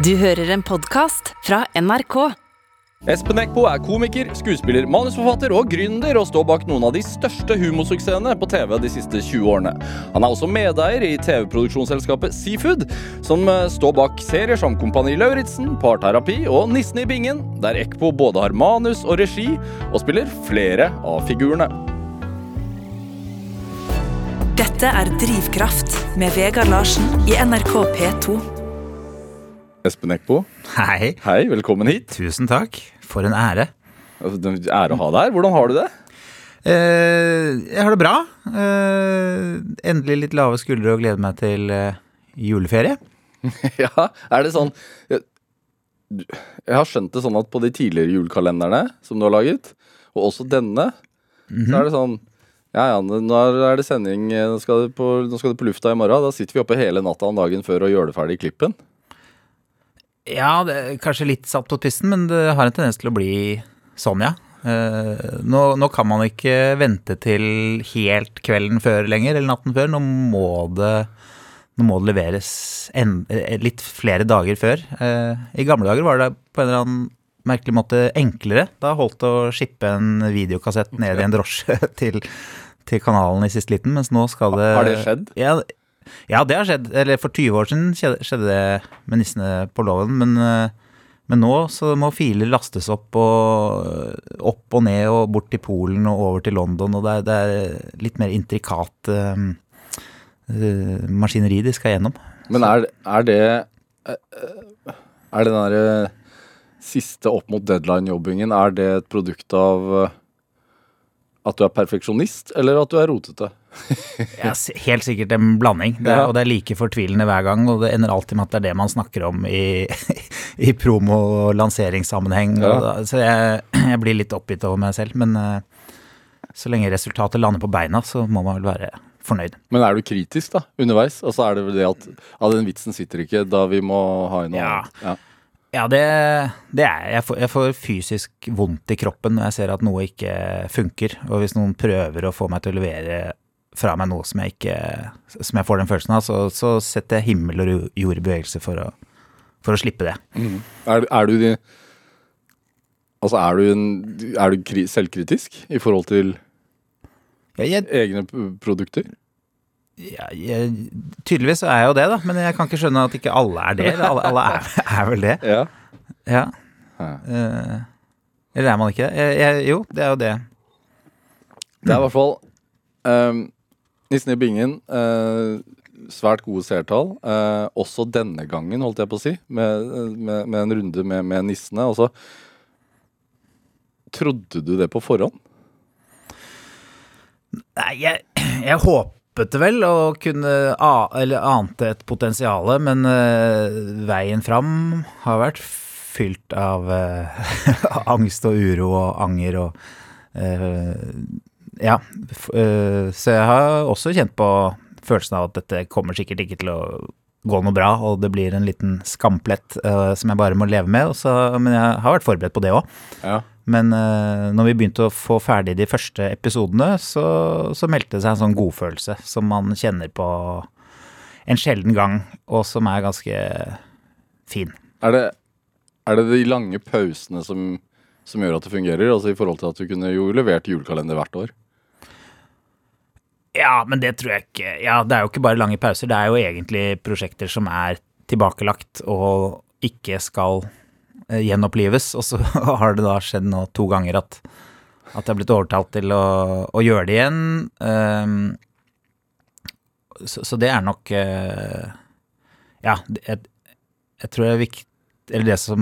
Du hører en podkast fra NRK. Espen Eckbo er komiker, skuespiller, manusforfatter og gründer, og står bak noen av de største humorsuksessene på TV de siste 20 årene. Han er også medeier i TV-produksjonsselskapet Seafood, som eh, står bak serier som Kompani Lauritzen, Parterapi og Nissen i bingen, der Eckbo både har manus og regi, og spiller flere av figurene. Dette er Drivkraft med Vegard Larsen i NRK P2. Espen Eckbo, Hei. hei, velkommen hit. Tusen takk. For en ære. Altså, det er Ære å ha deg her. Hvordan har du det? Eh, jeg har det bra. Eh, endelig litt lave skuldre og gleder meg til eh, juleferie. Ja, er det sånn jeg, jeg har skjønt det sånn at på de tidligere julekalenderne som du har laget, og også denne, så er det sånn Ja, ja, nå er det sending, nå skal det, på, nå skal det på lufta i morgen. Da sitter vi oppe hele natta om dagen før og gjør det ferdig i klippen. Ja, det kanskje litt satt på spissen, men det har en tendens til å bli sånn, ja. Eh, nå, nå kan man ikke vente til helt kvelden før lenger, eller natten før. Nå må det, nå må det leveres en, eh, litt flere dager før. Eh, I gamle dager var det på en eller annen merkelig måte enklere. Da holdt det å shippe en videokassett ned i en drosje til, til kanalen i siste liten, mens nå skal det Har det skjedd? Ja, ja, det har skjedd. Eller for 20 år siden skjedde, det med Nissene på låven. Men, eh, men nå så må filer lastes opp og opp og ned og bort til Polen og over til London. Og det er, det er litt mer intrikat eh, maskineri de skal gjennom. Men er, er det Er den derre siste opp mot deadline-jobbingen, er det et produkt av at du er perfeksjonist, eller at du er rotete? Ja, helt sikkert en blanding. Det Ja. Og det er like fortvilende hver gang. Og det ender alltid med at det er det man snakker om i, i promo- og lanseringssammenheng. Ja. Og da, så jeg, jeg blir litt oppgitt over meg selv. Men uh, så lenge resultatet lander på beina, så må man vel være fornøyd. Men er du kritisk da, underveis? Altså er det vel det at ja, den vitsen sitter ikke, da vi må ha inn noe Ja. annet? Ja. Ja, det, det er jeg. Får, jeg får fysisk vondt i kroppen når jeg ser at noe ikke funker. Og hvis noen prøver å få meg til å levere fra meg noe som jeg ikke Som jeg får den følelsen av, så, så setter jeg himmel og jord i bevegelse for å, for å slippe det. Er, er du Altså er du, en, er du kri, selvkritisk i forhold til Jeg, egne produkter? Ja, jeg, tydeligvis er jeg jo det, da. Men jeg kan ikke skjønne at ikke alle er det. Alle, alle er, er vel det. Ja. Ja. Eh, eller er man ikke det? Jeg, jeg, jo, det er jo det. Det er i hvert fall um, Nissen i bingen. eh, svært gode seertall. Eh, også denne gangen, holdt jeg på å si, med, med, med en runde med, med nissene. Og så Trodde du det på forhånd? Nei, jeg, jeg håpet vel å kunne eller ante et potensial, men eh, veien fram har vært fylt av eh, angst og uro og anger og eh, Ja. eh, så jeg har også kjent på følelsen av at dette kommer sikkert ikke til å gå noe bra, og det blir en liten skamplett eh, som jeg bare må leve med. Så, men jeg har vært forberedt på det òg. Ja. Men eh, når vi begynte å få ferdig de første episodene, så, så meldte det seg en sånn godfølelse som man kjenner på en sjelden gang, og som er ganske fin. Er det, er det de lange pausene som, som gjør at det fungerer? Altså i forhold til at du kunne jo levert julekalender hvert år? Ja, men det tror jeg ikke. Ja, det er jo ikke bare lange pauser, det er jo egentlig prosjekter som er tilbakelagt og ikke skal eh, gjenopplives, og så har det da skjedd nå to ganger at at jeg har blitt overtalt til å, å gjøre det igjen. Um, så, så det er nok uh, Ja, jeg, jeg tror det er viktig Eller det som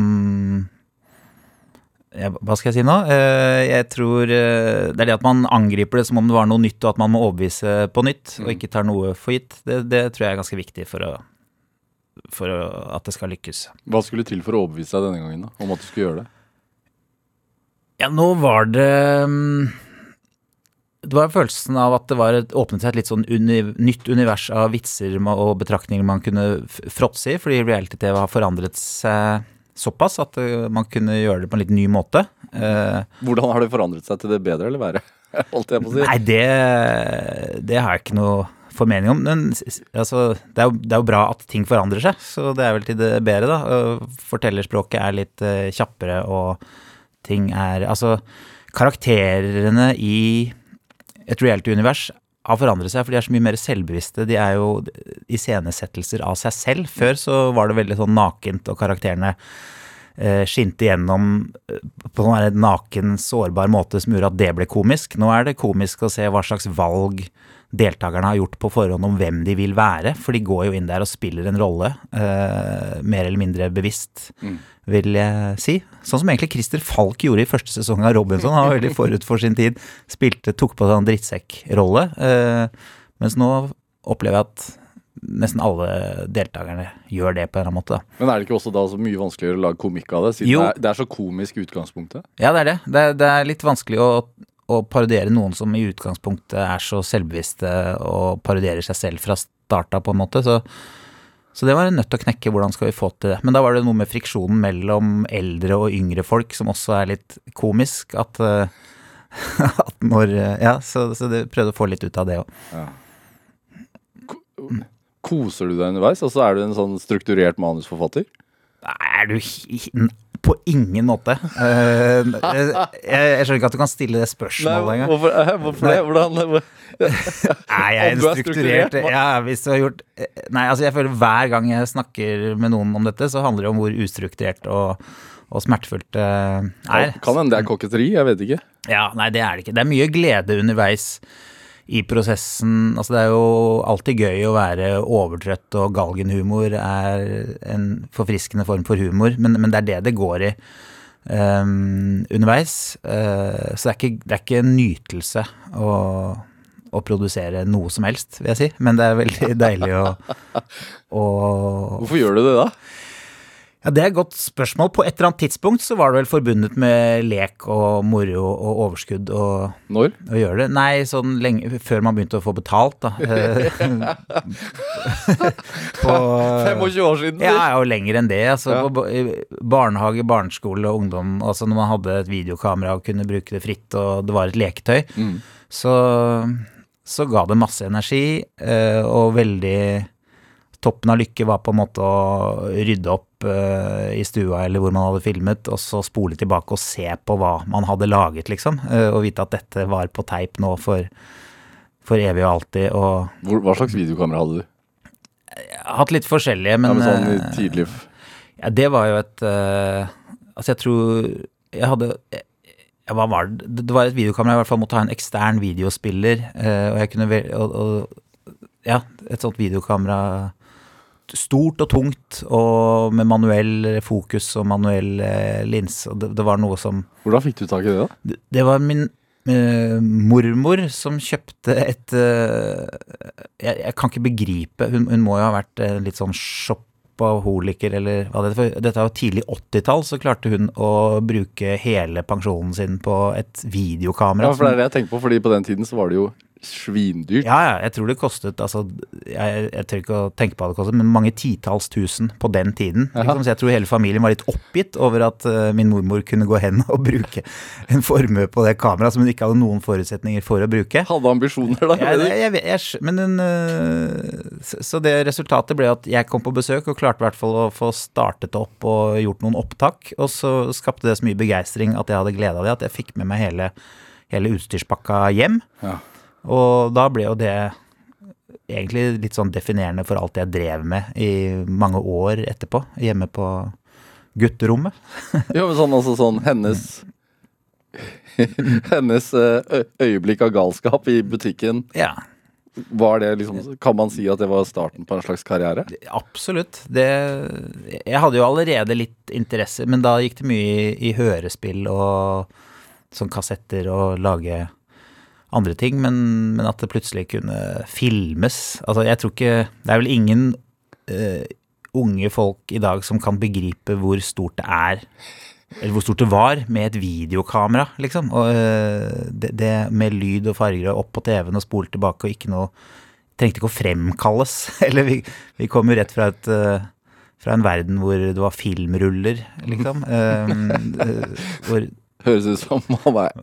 Hva skal jeg si nå? Eh, jeg tror eh, det er det at man angriper det som om det var noe nytt, og at man må overbevise på nytt, og ikke tar noe for gitt. Det, det tror jeg er ganske viktig for, å, for å, at det skal lykkes. Hva skulle til for å overbevise deg denne gangen da, om at du skulle gjøre det? Ja, nå var det mm, Det var følelsen av at det var et, åpnet seg et litt sånn uni, nytt univers av vitser og betraktninger man kunne fråtse i, fordi reality-TV har forandret seg såpass at eh, man kunne gjøre det på en litt ny måte. Eh, Hvordan har det forandret seg til det bedre eller verre? Holdt jeg på å si. Nei, det, det har jeg ikke noe formening om. Men altså, det, er jo, det er jo bra at ting forandrer seg, så det er vel til det bedre, da. Fortellerspråket er litt eh, kjappere, og ting er Altså, karakterene i et reality-univers har forandret seg, for de er så mye mer selvbevisste. De er jo iscenesettelser av seg selv. Før så var det veldig sånn nakent, og karakterene skinte igjennom eh, på en sånn naken, sårbar måte som gjorde at det ble komisk. Nå er det komisk å se hva slags valg deltakerne har gjort på forhånd om hvem de vil være, for de går jo inn der og spiller en rolle, eh, mer eller mindre bevisst, vil jeg si. Sånn som egentlig Christer Falk gjorde i første sesong av Robinson. Han var veldig forut for sin tid, spilte, tok på seg en drittsekkrolle, eh, mens nå opplever jeg at nesten alle deltakerne gjør det på en eller annen måte. Da. Men er det ikke også da så mye vanskeligere å lage komikk av det, siden Jo. det er, det er så komisk i utgangspunktet? Ja, det er det. Det er, det er litt vanskelig å, å parodiere noen som i utgangspunktet er så selvbevisste og parodierer seg selv fra starta, på en måte. Så, så det var en nødt til å knekke. Hvordan skal vi få til det? Men da var det noe med friksjonen mellom eldre og yngre folk som også er litt komisk. At, eh, at når Ja, så, så det prøvde å få litt ut av det òg. Koser du deg underveis? Altså er du en sånn strukturert manusforfatter? Er du På ingen måte. Eh, jeg, jeg skjønner ikke at du kan stille det spørsmålet engang. hvorfor, eh, hvorfor det? Hvordan Nei, jeg Om en er strukturert strukturert, Ja, hvis du har gjort Nei, altså jeg føler hver gang jeg snakker med noen om dette, så handler det om hvor ustrukturert og, og smertefullt det er. Kan hende det er koketteri, jeg vet ikke. Ja, nei, det er det ikke. Det er mye glede underveis i prosessen. Altså, det er jo alltid gøy å være overtrøtt, og galgenhumor er en forfriskende form for humor, men, men det er det det går i Um, underveis. Uh, så det er, ikke, det er ikke en nytelse å, å produsere noe som helst, vil jeg si. Men det er veldig deilig å, å Hvorfor gjør du det da? Ja, Det er et godt spørsmål. På et eller annet tidspunkt så var det vel forbundet med lek og moro og overskudd og, Når? å gjøre det. Nei, sånn lenge før man begynte å få betalt, da. På 25 år siden? ja, og lenger enn det. Altså, Ja. på barnehage, barneskole og ungdom, altså når man hadde et videokamera og kunne bruke det fritt, og det var et leketøy, Mm. så, så ga det masse energi, eh, og veldig Toppen av lykke var på en måte å rydde opp uh, i stua eller hvor man hadde filmet, og så spole tilbake og se på hva man hadde laget, liksom. Uh, og vite at dette var på teip nå for, for evig og alltid. Og Hvor, hva slags videokamera hadde du? jeg har hatt litt forskjellige, Ja, men men sånn eh, tidlig Ja, det var jo et uh, Altså, jeg tror Jeg hadde jeg, hva var det? Det var et videokamera jeg i hvert fall måtte ha en ekstern videospiller, og jeg kunne og, og, Ja, et sånt videokamera Stort og tungt, og med manuell fokus og manuell eh, linse. Og det, det var noe som Hvordan fikk du tak i det, da? Det, det var min eh, mormor som kjøpte et eh, jeg, jeg kan ikke begripe Hun, hun må jo ha vært eh, litt sånn shopaholiker, eller hva det er. For dette er jo tidlig 80-tall, så klarte hun å bruke hele pensjonen sin på et videokamera. Ja, for det er det jeg tenker på, fordi på den tiden så var det jo svindyrt. Ja, ja, jeg tror det kostet altså, jeg, jeg tør ikke å tenke på hva det kostet, men mange titalls tusen på den tiden. Liksom. Så jeg tror hele familien var litt oppgitt over at uh, min mormor kunne gå hen og bruke en formue på det kameraet som hun ikke hadde noen forutsetninger for å bruke. Hadde ambisjoner, da. Jeg, jeg, men hun, uh, så så det resultatet ble at jeg kom på besøk og klarte i hvert fall å få startet opp og gjort noen opptak. Og så skapte det så mye begeistring at jeg hadde glede av det, at jeg fikk med meg hele, hele utstyrspakka hjem. Ja. Og da ble jo det egentlig litt sånn definerende for alt jeg drev med i mange år etterpå, hjemme på gutterommet. Jo, men sånn, altså, sånn hennes Hennes eh, øyeblikk av galskap i butikken, Ja, var det liksom Kan man si at det var starten på en slags karriere? Absolutt. Det, jeg hadde jo allerede litt interesse, men da gikk det mye i, i hørespill og sånn kassetter og lage andre ting. Men, men at det plutselig kunne filmes Altså, jeg tror ikke Det er vel ingen uh, unge folk i dag som kan begripe hvor stort det er eller hvor stort det var med et videokamera, liksom. Og uh, det, det med lyd og farger og opp på TV-en og spole tilbake og ikke noe Trengte ikke å fremkalles. Eller vi, vi kom jo rett fra et uh, fra en verden hvor det var filmruller, liksom. Hvor Høres ut som han er,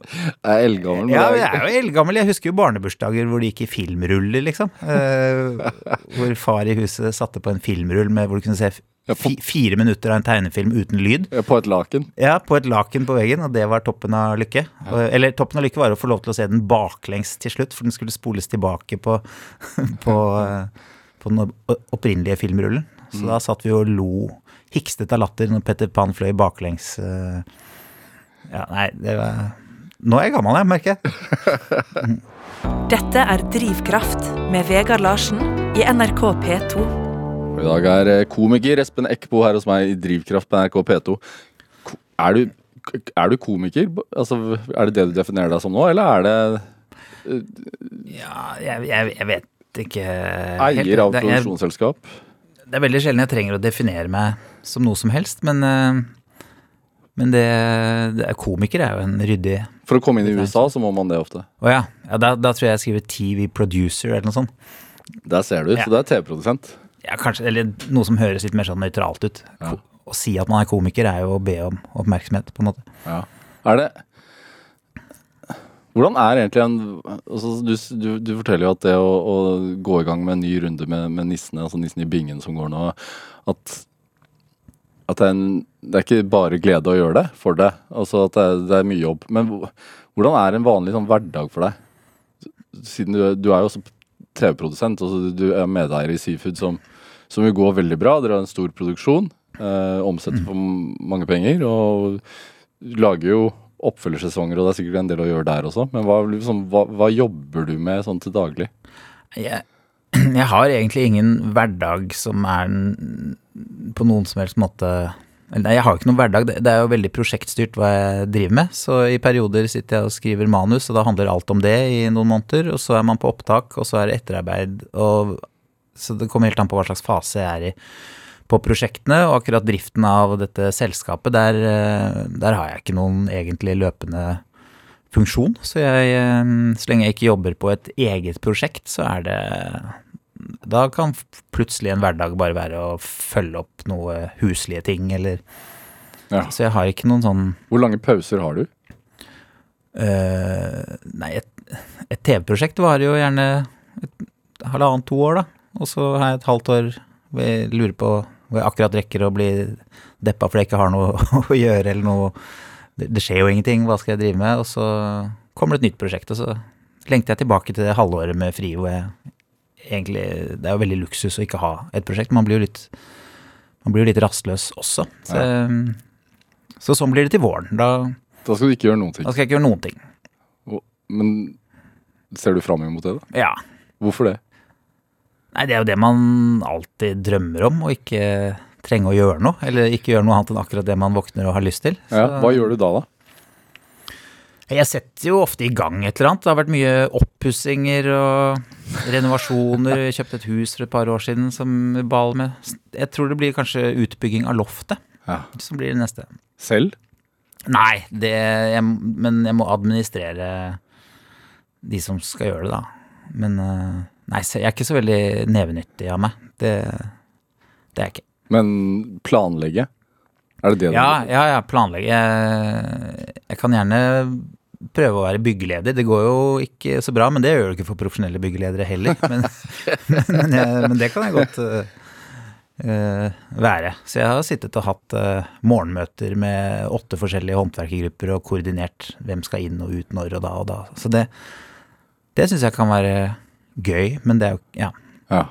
er eldgammel. Ja, jeg er jo eldgammel. Jeg husker jo barnebursdager hvor det gikk i filmruller, liksom. Eh, hvor far i huset satte på en filmrull med hvor du kunne se fire minutter av en tegnefilm uten lyd. På et laken. Ja, på et laken på veggen, og det var toppen av lykke. Eller toppen av lykke var å få lov til å se den baklengs til slutt, for den skulle spoles tilbake på, på, eh, på den opprinnelige filmrullen. Så da satt vi og lo, hikstet av latter når Petter Pan fløy baklengs. eh. Ja, nei, det var Nå er jeg gammel, jeg, merker jeg. Dette er Drivkraft med Vegard Larsen i NRK P2. Og I dag er eh, komiker Espen Eckbo her hos meg i Drivkraft på NRK P2. Er du, er du komiker? Altså, er det det du definerer deg som nå, eller er det Ja, jeg, jeg, jeg vet ikke helt. eier av er- produksjonsselskap? Det er veldig sjelden jeg trenger å definere meg som noe som helst, men, eh, men det, det er, komiker er jo en ryddig For å komme inn i USA så må man det ofte. Å ja, ja da, da tror jeg jeg skriver TV producer eller noe sånt. Der ser du, Ja. så du er TV-produsent. Ja, kanskje, eller noe som høres litt mer sånn nøytralt ut. Ja. Å si at man er komiker er jo å be om oppmerksomhet, på en måte. Ja. Er det Hvordan er egentlig en altså, du, du, du forteller jo at det å, å gå i gang med en ny runde med, med nissene, altså nissen i bingen som går nå, at, at det, er en, det er ikke bare glede å gjøre det for deg. Altså at det er, det er mye jobb. Men hvordan er en vanlig sånn, hverdag for deg? Siden du, du er jo også TV-produsent, altså du er medeier i Seafood som, som jo går veldig bra. Dere har en stor produksjon, eh, omsetter for mange penger og lager jo oppfølgersesonger, og det er sikkert en del å gjøre der også. Men hva, liksom, hva, hva jobber du med sånn til daglig? Jeg, jeg har egentlig ingen hverdag som er på noen som helst måte Nei, jeg har ikke noen hverdag. Det, det er jo veldig prosjektstyrt hva jeg driver med. Så i perioder sitter jeg og skriver manus, og da handler alt om det i noen måneder. Og så er man på opptak, og så er det etterarbeid. Og, så det kommer helt an på hva slags fase jeg er i på prosjektene. Og akkurat driften av dette selskapet, der, eh, der har jeg ikke noen egentlig løpende funksjon. Så, jeg, eh, så lenge jeg ikke jobber på et eget prosjekt, så er det Da kan plutselig en hverdag bare være å følge opp noe huslige ting, eller Ja. Så jeg har ikke noen sånn Hvor lange pauser har du? Uh, Nei, et, et TV-prosjekt varer jo gjerne et halvannet, to år, da. Og så har jeg et halvt år hvor jeg lurer på hvor jeg akkurat rekker å bli deppa fordi jeg ikke har noe å gjøre, eller noe det, det skjer jo ingenting, hva skal jeg drive med? Og så kommer det et nytt prosjekt, og så lengter jeg tilbake til det halvåret med fri hvor jeg egentlig Det er jo veldig luksus å ikke ha et prosjekt. Man blir jo litt man blir jo litt rastløs også. Så, så sånn blir det til våren. Da, Da skal du ikke gjøre noen ting. da skal jeg ikke gjøre noen ting. Men ser du fram imot det, da? Ja. Hvorfor det? Nei, det er jo det man alltid drømmer om, å ikke trenge å gjøre noe. Eller ikke gjøre noe annet enn akkurat det man våkner og har lyst til. Ja, hva gjør du da, da? Jeg setter jo ofte i gang et eller annet. Det har vært mye oppussinger og renovasjoner. Jeg kjøpte et hus for et par år siden som bal med. Jeg tror det blir kanskje utbygging av loftet Ja. som blir det neste. Selv? Nei, det, jeg, men jeg må administrere de som skal gjøre det, da. Men eh, nei, jeg er ikke så veldig nevenyttig av meg. Det, det er jeg ikke. Men planlegge? Er det det du Ja, ja, ja planlegge. Jeg, jeg kan gjerne prøve å være byggeleder. Det går jo ikke så bra, men det gjør det ikke for profesjonelle byggeledere heller. Men, men, jeg, men det kan jeg godt øh, være. Så jeg har sittet og hatt uh, morgenmøter med åtte forskjellige håndverkergrupper og koordinert hvem skal inn og ut når og da og da. Så det, det syns jeg kan være gøy, men det er jo Ja. Ja.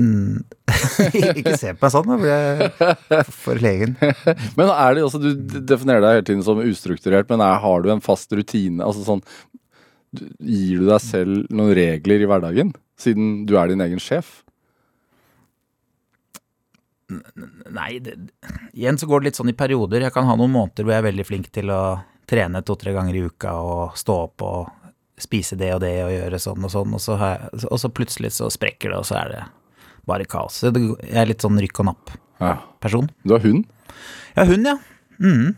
ikke se på meg sånn, da blir jeg forlegen. Men er det også, du definerer deg hele tiden som ustrukturert, men er, har du en fast rutine? Altså sånn, gir du deg selv noen regler i hverdagen, siden du er din egen sjef? Nei, det, igjen så går det litt sånn i perioder. Jeg kan ha noen måneder hvor jeg er veldig flink til å trene to-tre ganger i uka og stå opp og spise det og det og gjøre sånn og sånn, og så, jeg, og så plutselig så sprekker det, og så er det bare kaos. Jeg er litt sånn rykk og napp-person. Ja. Du har hund? Ja, hund, ja. Mm.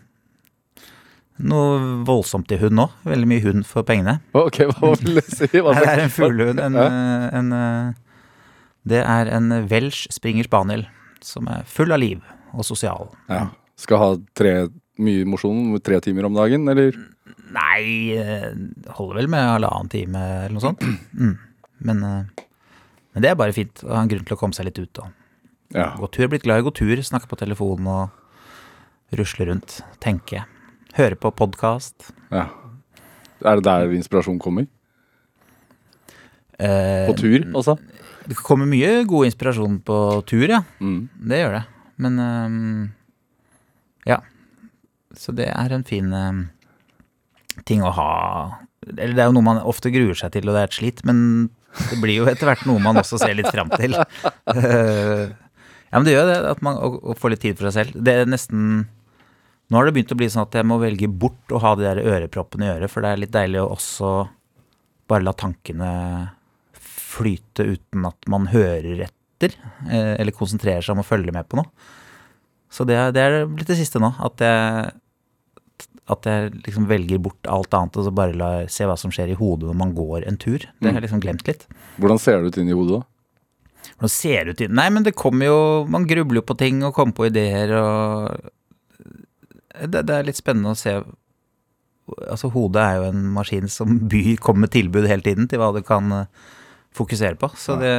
Noe voldsomt i hund nå. Veldig mye hund for pengene. Ok, hva vil du si? Hva Det er en fuglehund. En, en, eh, det er en Welsh Springer Spaniel som er full av liv og sosial. Ja. Skal ha tre mye mosjon? Tre timer om dagen, eller? Nei, eh, holder vel med halvannen time eller noe sånt. Mm. Men, eh, men det er bare fint å ha en grunn til å komme seg litt ut. Og Ja. gå tur, blitt glad i å gå tur, snakke på telefonen og rusle rundt, tenke. Høre på podkast. ja. Er det der inspirasjon kommer? Eh, På tur, altså? det kommer mye god inspirasjon på tur, ja. Mm. Det gjør det. Men um, ja. Så det er en fin um, ting å ha Eller det er jo noe man ofte gruer seg til, og det er et slit, men det blir jo etter hvert noe man også ser litt fram til. Eh, ja, men det gjør det, at man, å, å få litt tid for seg selv. Det er nesten Nå har det begynt å bli sånn at jeg må velge bort å ha de der øreproppene i øret, for det er litt deilig å også bare la tankene flyte uten at man hører etter, eh, eller konsentrerer seg om å følge med på noe. Så det, det er blitt det siste nå, at jeg, at jeg liksom velger bort alt annet og så bare lar se hva som skjer i hodet når man går en tur. Det har jeg liksom glemt litt. Hvordan ser det ut inni hodet, da? Hvordan ser det ut inni Nei, men det kommer jo Man grubler jo på ting og kommer på ideer og det, det er litt spennende å se Altså, hodet er jo en maskin som byr, kommer med tilbud hele tiden til hva du kan eh, fokusere på. Så det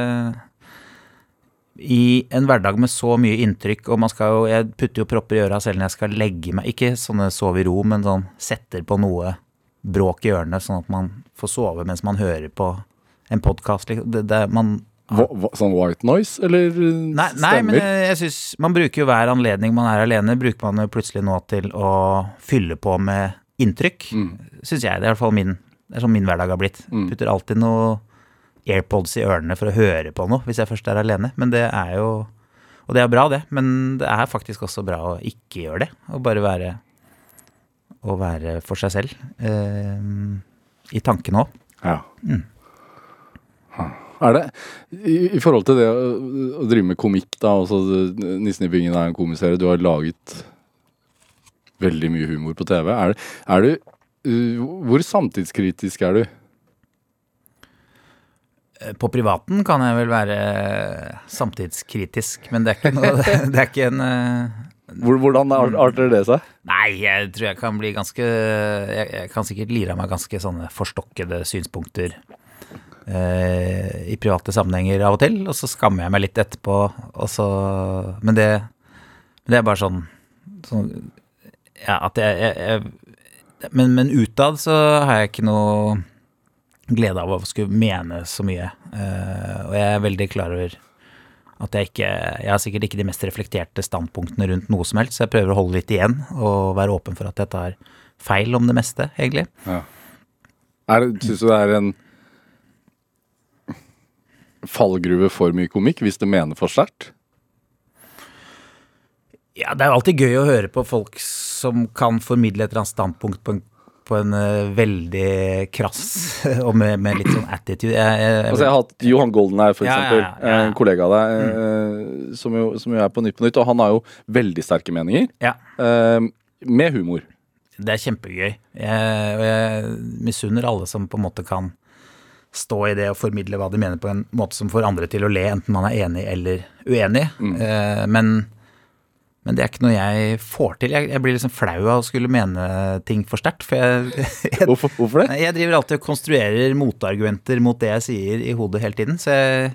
I en hverdag med så mye inntrykk, og man skal jo Jeg putter jo propper i øra selv når jeg skal legge meg. Ikke sånne sove i ro, men sånn setter på noe bråk i ørene, sånn at man får sove mens man hører på en podkast. Hva, sånn white noise, eller stemmer? Nei, nei men jeg, jeg synes Man bruker jo hver anledning man er alene, bruker man jo plutselig nå til å fylle på med inntrykk. Mm. Syns jeg. Det er i hvert fall min, det er sånn min hverdag har blitt. Mm. Putter alltid noe AirPods i ørene for å høre på noe hvis jeg først er alene. Men det er jo Og det er bra, det. Men det er faktisk også bra å ikke gjøre det. Å bare være Å være for seg selv. Eh, I tankene òg. Ja. Mm. Er det, i, forhold til det å, drive med komikk, da, altså 'Nissen i bingen' er en komiserie, du har laget veldig mye humor på TV. Er, er du Hvor samtidskritisk er du? På privaten kan jeg vel være samtidskritisk, men det er ikke noe Det er ikke en eh, hvordan arter det seg? Nei, jeg tror jeg kan bli ganske Jeg, jeg kan sikkert lire av meg ganske sånne forstokkede synspunkter eh, i private sammenhenger av og til, og så skammer jeg meg litt etterpå, og så Men det, det er bare sånn, sånn Ja, at jeg, jeg, jeg men, men utad så har jeg ikke noe glede av å skulle mene så mye. Uh, og jeg er veldig klar over at jeg ikke Jeg har sikkert ikke de mest reflekterte standpunktene rundt noe som helst, så jeg prøver å holde litt igjen og være åpen for at jeg tar feil om det meste, egentlig. Det- Syns du det er en fallgruve for mye komikk hvis du mener for sterkt? Ja, det er jo alltid gøy å høre på folk som kan formidle et eller annet standpunkt på en, på en eh, veldig krass og med, med litt sånn attitude. Jeg, jeg, Altså, jeg har hatt Johan Golden her, for Ja, ja, eksempel. ja, ja. En kollega av deg, eh, som, jo, som jo er på Nytt på Nytt. Og han har jo veldig sterke meninger, ja, eh, med humor. det er kjempegøy. Jeg, og jeg misunner alle som på en måte kan stå i det og formidle hva de mener på en måte som får andre til å le, enten man er enig eller uenig. Eh, men, men det er ikke noe jeg får til. Jeg, jeg blir liksom flau av å skulle mene ting for sterkt. For jeg, jeg, Hvorfor, hvorfor det? jeg driver alltid og konstruerer motargumenter mot det jeg sier i hodet hele tiden. Så jeg,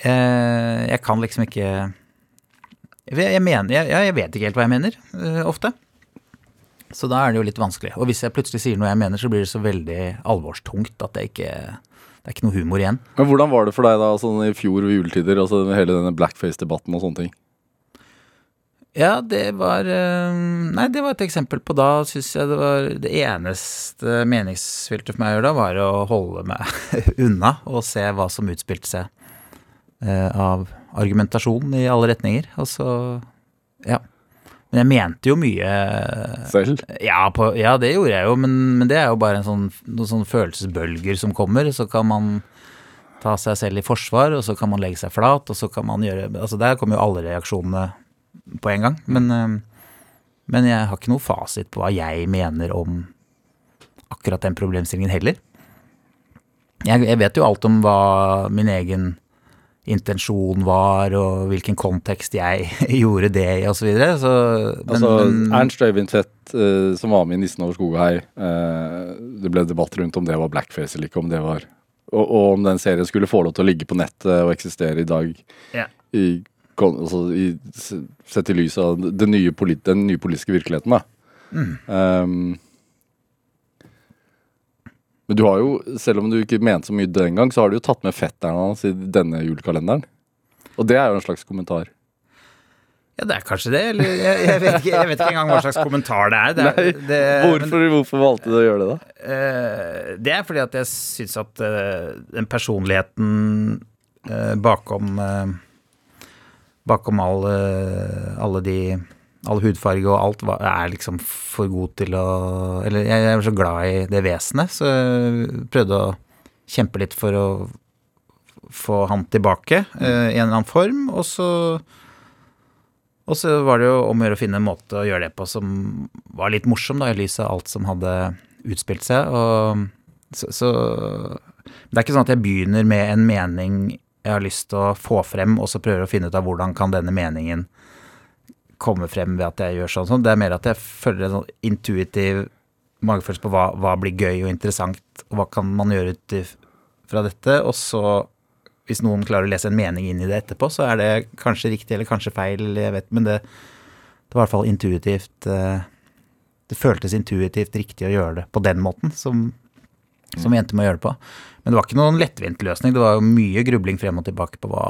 jeg, jeg kan liksom ikke jeg, jeg mener, jeg, jeg vet ikke helt hva jeg mener, eh, ofte. Så da er det jo litt vanskelig. Og hvis jeg plutselig sier noe jeg mener, så blir det så veldig alvorstungt at det ikke det er ikke noe humor igjen. Men hvordan var det for deg da, sånn i fjor ved juletider, altså hele denne blackface-debatten og sånne ting? Ja, det var eh, Nei, det var et eksempel på da syns jeg det var Det eneste meningsfylte for meg å gjøre da, var å holde meg unna og se hva som utspilte seg eh, av argumentasjon i alle retninger. Og så Ja. Men jeg mente jo mye Selv? ja, på, ja, det gjorde jeg jo, men, men det er jo bare en sånn, noen sånne følelsesbølger som kommer. Så kan man ta seg selv i forsvar, og så kan man legge seg flat, og så kan man gjøre Altså der kommer jo alle reaksjonene på en gang. Men, eh, men jeg har ikke noe fasit på hva jeg mener om akkurat den problemstillingen heller. Jeg, jeg vet jo alt om hva min egen intensjon var, og hvilken kontekst jeg gjorde det i, osv. Så, videre. så men, Altså, men, Ernst Øyvind Tvedt, eh, som var med i 'Nissen over skog og hei', eh, det ble debatt rundt om det var blackface eller ikke, om det var og, og om den serien skulle få lov til å ligge på nettet og eksistere i dag. Ja. I, altså, i, sett i lys av den nye polit, den nye politiske virkeligheten, da. Mm. Um, men du har jo, selv om du ikke mente så mye den gang, så har du jo tatt med fetteren hans i denne julekalenderen. Og det er jo en slags kommentar. Ja, det er kanskje det, eller jeg, jeg, vet, ikke, jeg vet ikke engang hva slags kommentar det er. Det er, Nei, det, Hvorfor, hvorfor valgte du å gjøre det, da? Uh, det er fordi at jeg syns at uh, den personligheten uh, bakom Bakom alle, alle de All hudfarge og alt er liksom for god til å Eller jeg er så glad i det vesenet, så jeg prøvde å kjempe litt for å få han tilbake uh, i en eller annen form, og så og så var det jo om å gjøre å finne en måte å gjøre det på som var litt morsom, da, i lys av alt som hadde utspilt seg. Og så, så Det er ikke sånn at jeg begynner med en mening jeg har lyst til å få frem, og så prøver å finne ut av hvordan kan denne meningen komme frem ved at jeg gjør sånn. sånn. Det er mer at jeg føler en sånn intuitiv magefølelse på hva, hva blir gøy og interessant, og hva kan man gjøre ut fra dette. Og så, hvis noen klarer å lese en mening inn i det etterpå, så er det kanskje riktig eller kanskje feil, jeg vet, men det, det var i hvert fall intuitivt eh, Det føltes intuitivt riktig å gjøre det på den måten, som, som vi endte med å gjøre det på. Men det var ikke noen lettvint løsning. Det var jo mye grubling frem og tilbake på hva,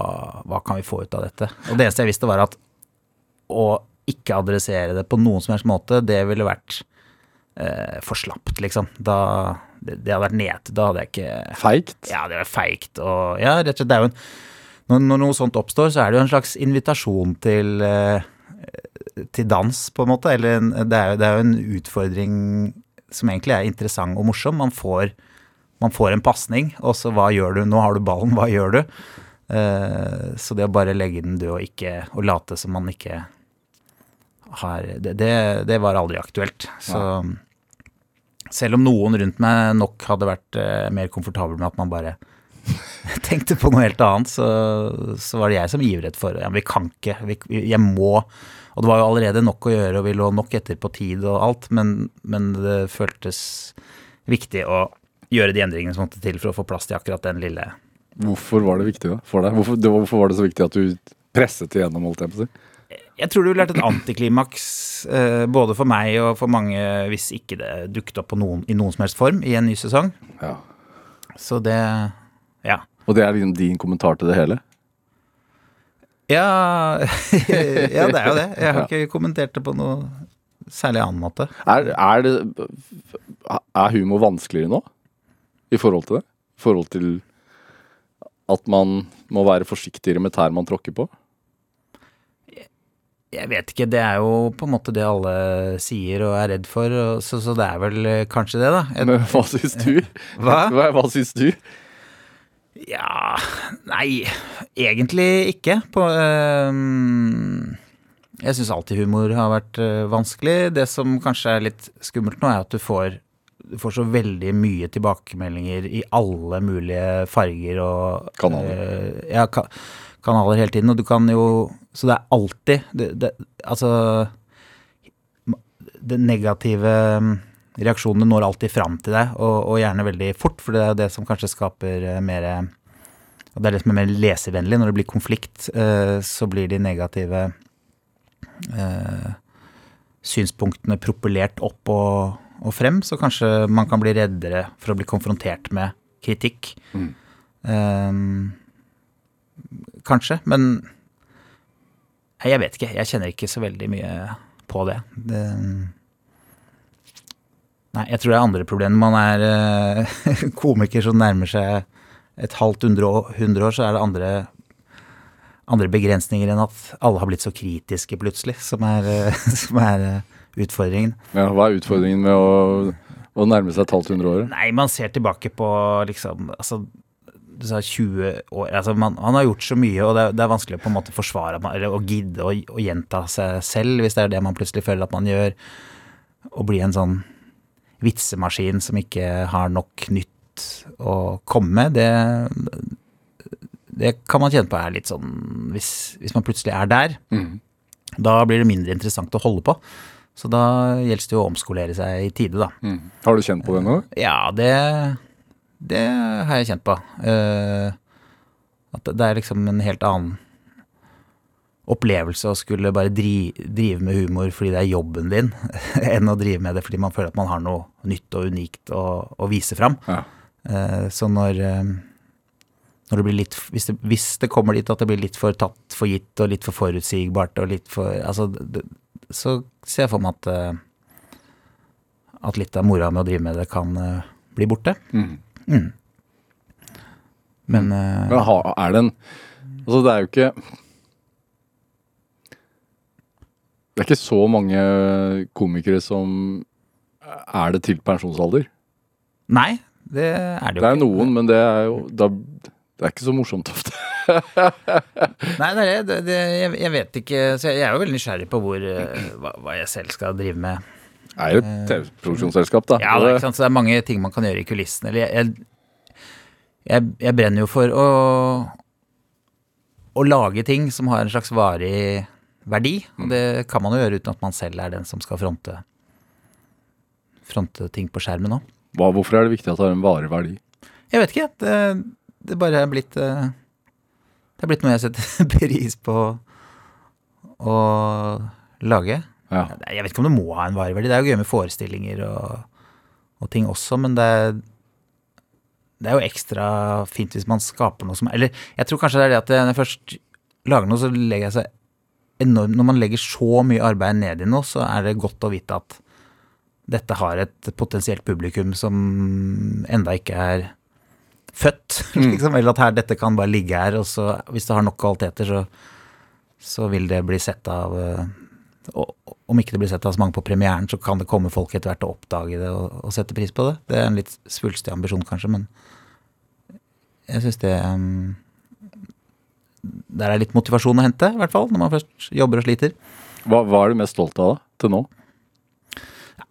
hva kan vi få ut av dette. Og det eneste jeg visste, var at å ikke adressere det på noen som helst måte, det ville vært eh, for slapt, liksom. Da, det, det hadde vært ned. Da hadde jeg ikke Feigt? ja, det var feigt og Ja, rett og slett. Det er jo en når, når noe sånt oppstår, så er det jo en slags invitasjon til eh, til dans, på en måte. Eller det, er jo, det er jo en utfordring som egentlig er interessant og morsom. Man får, man får en pasning, og så hva gjør du? Nå har du ballen, hva gjør du? Eh, så det å bare legge den død og ikke Og late som man ikke har Det, det, det var aldri aktuelt. Så selv om noen rundt meg nok hadde vært eh, mer komfortabel med at man bare tenkte på noe helt annet, så, så var det jeg som ivret for det. ja, vi kan ikke, vi, jeg må. Og det var jo allerede nok å gjøre, og vi lå nok etter på tid og alt, men, men det føltes viktig å gjøre de endringene som måtte til for å få plass til akkurat den lille Hvorfor var det viktig da, for deg? Hvorfor, hvorfor var det så viktig at du presset igjennom, holdt jeg på å si? Jeg tror det ville vært et antiklimaks eh, både for meg og for mange hvis ikke det dukket opp på noen, i noen som helst form i en ny sesong. Ja. Så det Ja. Og det er liksom din kommentar til det hele? Ja, ja, det er jo det. Jeg har ikke kommentert det på noe særlig annen måte. Er, er, det, er humor vanskeligere nå? I forhold til det? I forhold til at man må være forsiktigere med tær man tråkker på? Jeg vet ikke, det er jo på en måte det alle sier og er redd for, så, så det er vel eh, kanskje det, da. Et, Men hva syns du? Hva? Hva, hva syns du? ja Nei, egentlig ikke. På øh, Jeg syns alltid humor har vært øh, vanskelig. Det som kanskje er litt skummelt nå, er at du får, du får så veldig mye tilbakemeldinger i alle mulige farger og Kanaler. øh, ja, ka kanaler hele tiden. Og du kan jo Så det er alltid det, det, Altså Det negative mm, reaksjonene når alltid fram til deg, og, og gjerne veldig fort, for det er det som kanskje skaper eh, mer Det er det som er mer leservennlig. Når det blir konflikt, eh, så blir de negative eh, synspunktene propellert opp og, og frem, så kanskje man kan bli reddere for å bli konfrontert med kritikk. Mm. Um, kanskje, men Nei, jeg vet ikke. Jeg kjenner ikke så veldig mye på det. det Nei, jeg tror det er andre problemer. Man er uh, komiker som nærmer seg et halvt hundre år, hundre år, så er det andre, andre begrensninger enn at alle har blitt så kritiske plutselig, som er, som er eh, utfordringen. Ja, hva er utfordringen med å, å nærme seg et halvt hundre år? Nei, man ser tilbake på liksom altså, du sa 20 år altså man, Han har gjort så mye, og det er, det er vanskelig å på en måte forsvare eller å gidde å, å gjenta seg selv, hvis det er det man plutselig føler at man gjør. Å bli en sånn vitsemaskin som ikke har nok nytt å komme med, det, det kan man kjenne på er litt sånn Hvis, hvis man plutselig er der, mm. da blir det mindre interessant å holde på. Så da gjelder det å omskolere seg i tide, da. Mm. Har du kjent på det nå? Ja, det, det har jeg kjent på. Uh, at det- det er liksom en helt annen opplevelse å skulle bare dri, drive med humor fordi det er jobben din, enn å drive med det fordi man føler at man har noe nytt og unikt å, å vise fram. Ja. Uh, så når, eh, når det blir litt hvis det, hvis det kommer dit at det blir litt for tatt for gitt og litt for forutsigbart og litt for Altså, det, så ser jeg for meg at eh, at litt av mora med å drive med det kan eh, bli borte. Mm. Mm. Men eh, Men er det en Altså, det er jo ikke Det er ikke så mange komikere som er det til pensjonsalder. Nei, det er det jo ikke. Det er noen, men det er jo da, Det er ikke så morsomt ofte. Nei, det det. det, det jeg, jeg vet ikke Så jeg, jeg er jo veldig nysgjerrig på hvor, eh, hva, hva jeg selv skal drive med. Det er jo et TV-produksjonsselskap, da. Ja, det er, ikke sant? Så det er mange ting man kan gjøre i kulissene. Eller jeg, jeg, jeg, jeg brenner jo for å, å lage ting som har en slags varig verdi. Og det kan man jo gjøre uten at man selv er den som skal fronte, fronte ting på skjermen òg. Hvorfor er det viktig at det har en varig verdi? Jeg vet ikke. Det, det bare er blitt eh, Det er blitt noe jeg setter pris på å lage. Ja. Jeg vet ikke om det må ha en vareverdi. Det er jo gøy med forestillinger og, og ting også, men det er, det er jo ekstra fint hvis man skaper noe som Eller jeg tror kanskje det er det at når jeg først lager noe, så legger jeg seg enormt Når man legger så mye arbeid ned i noe, så er det godt å vite at dette har et potensielt publikum som enda ikke er født, liksom. Eller at her, dette kan bare ligge her, og så hvis det har nok kvaliteter, så, så vil det bli sett av eh, og, Om ikke det blir sett av så mange på premieren, så kan det komme folk etter hvert og oppdage det og, og sette pris på det. Det er en litt svulstig ambisjon, kanskje, men jeg syns det um, Der er litt motivasjon å hente, i hvert fall, når man først jobber og sliter. Hva, hva er du mest stolt av da, til nå?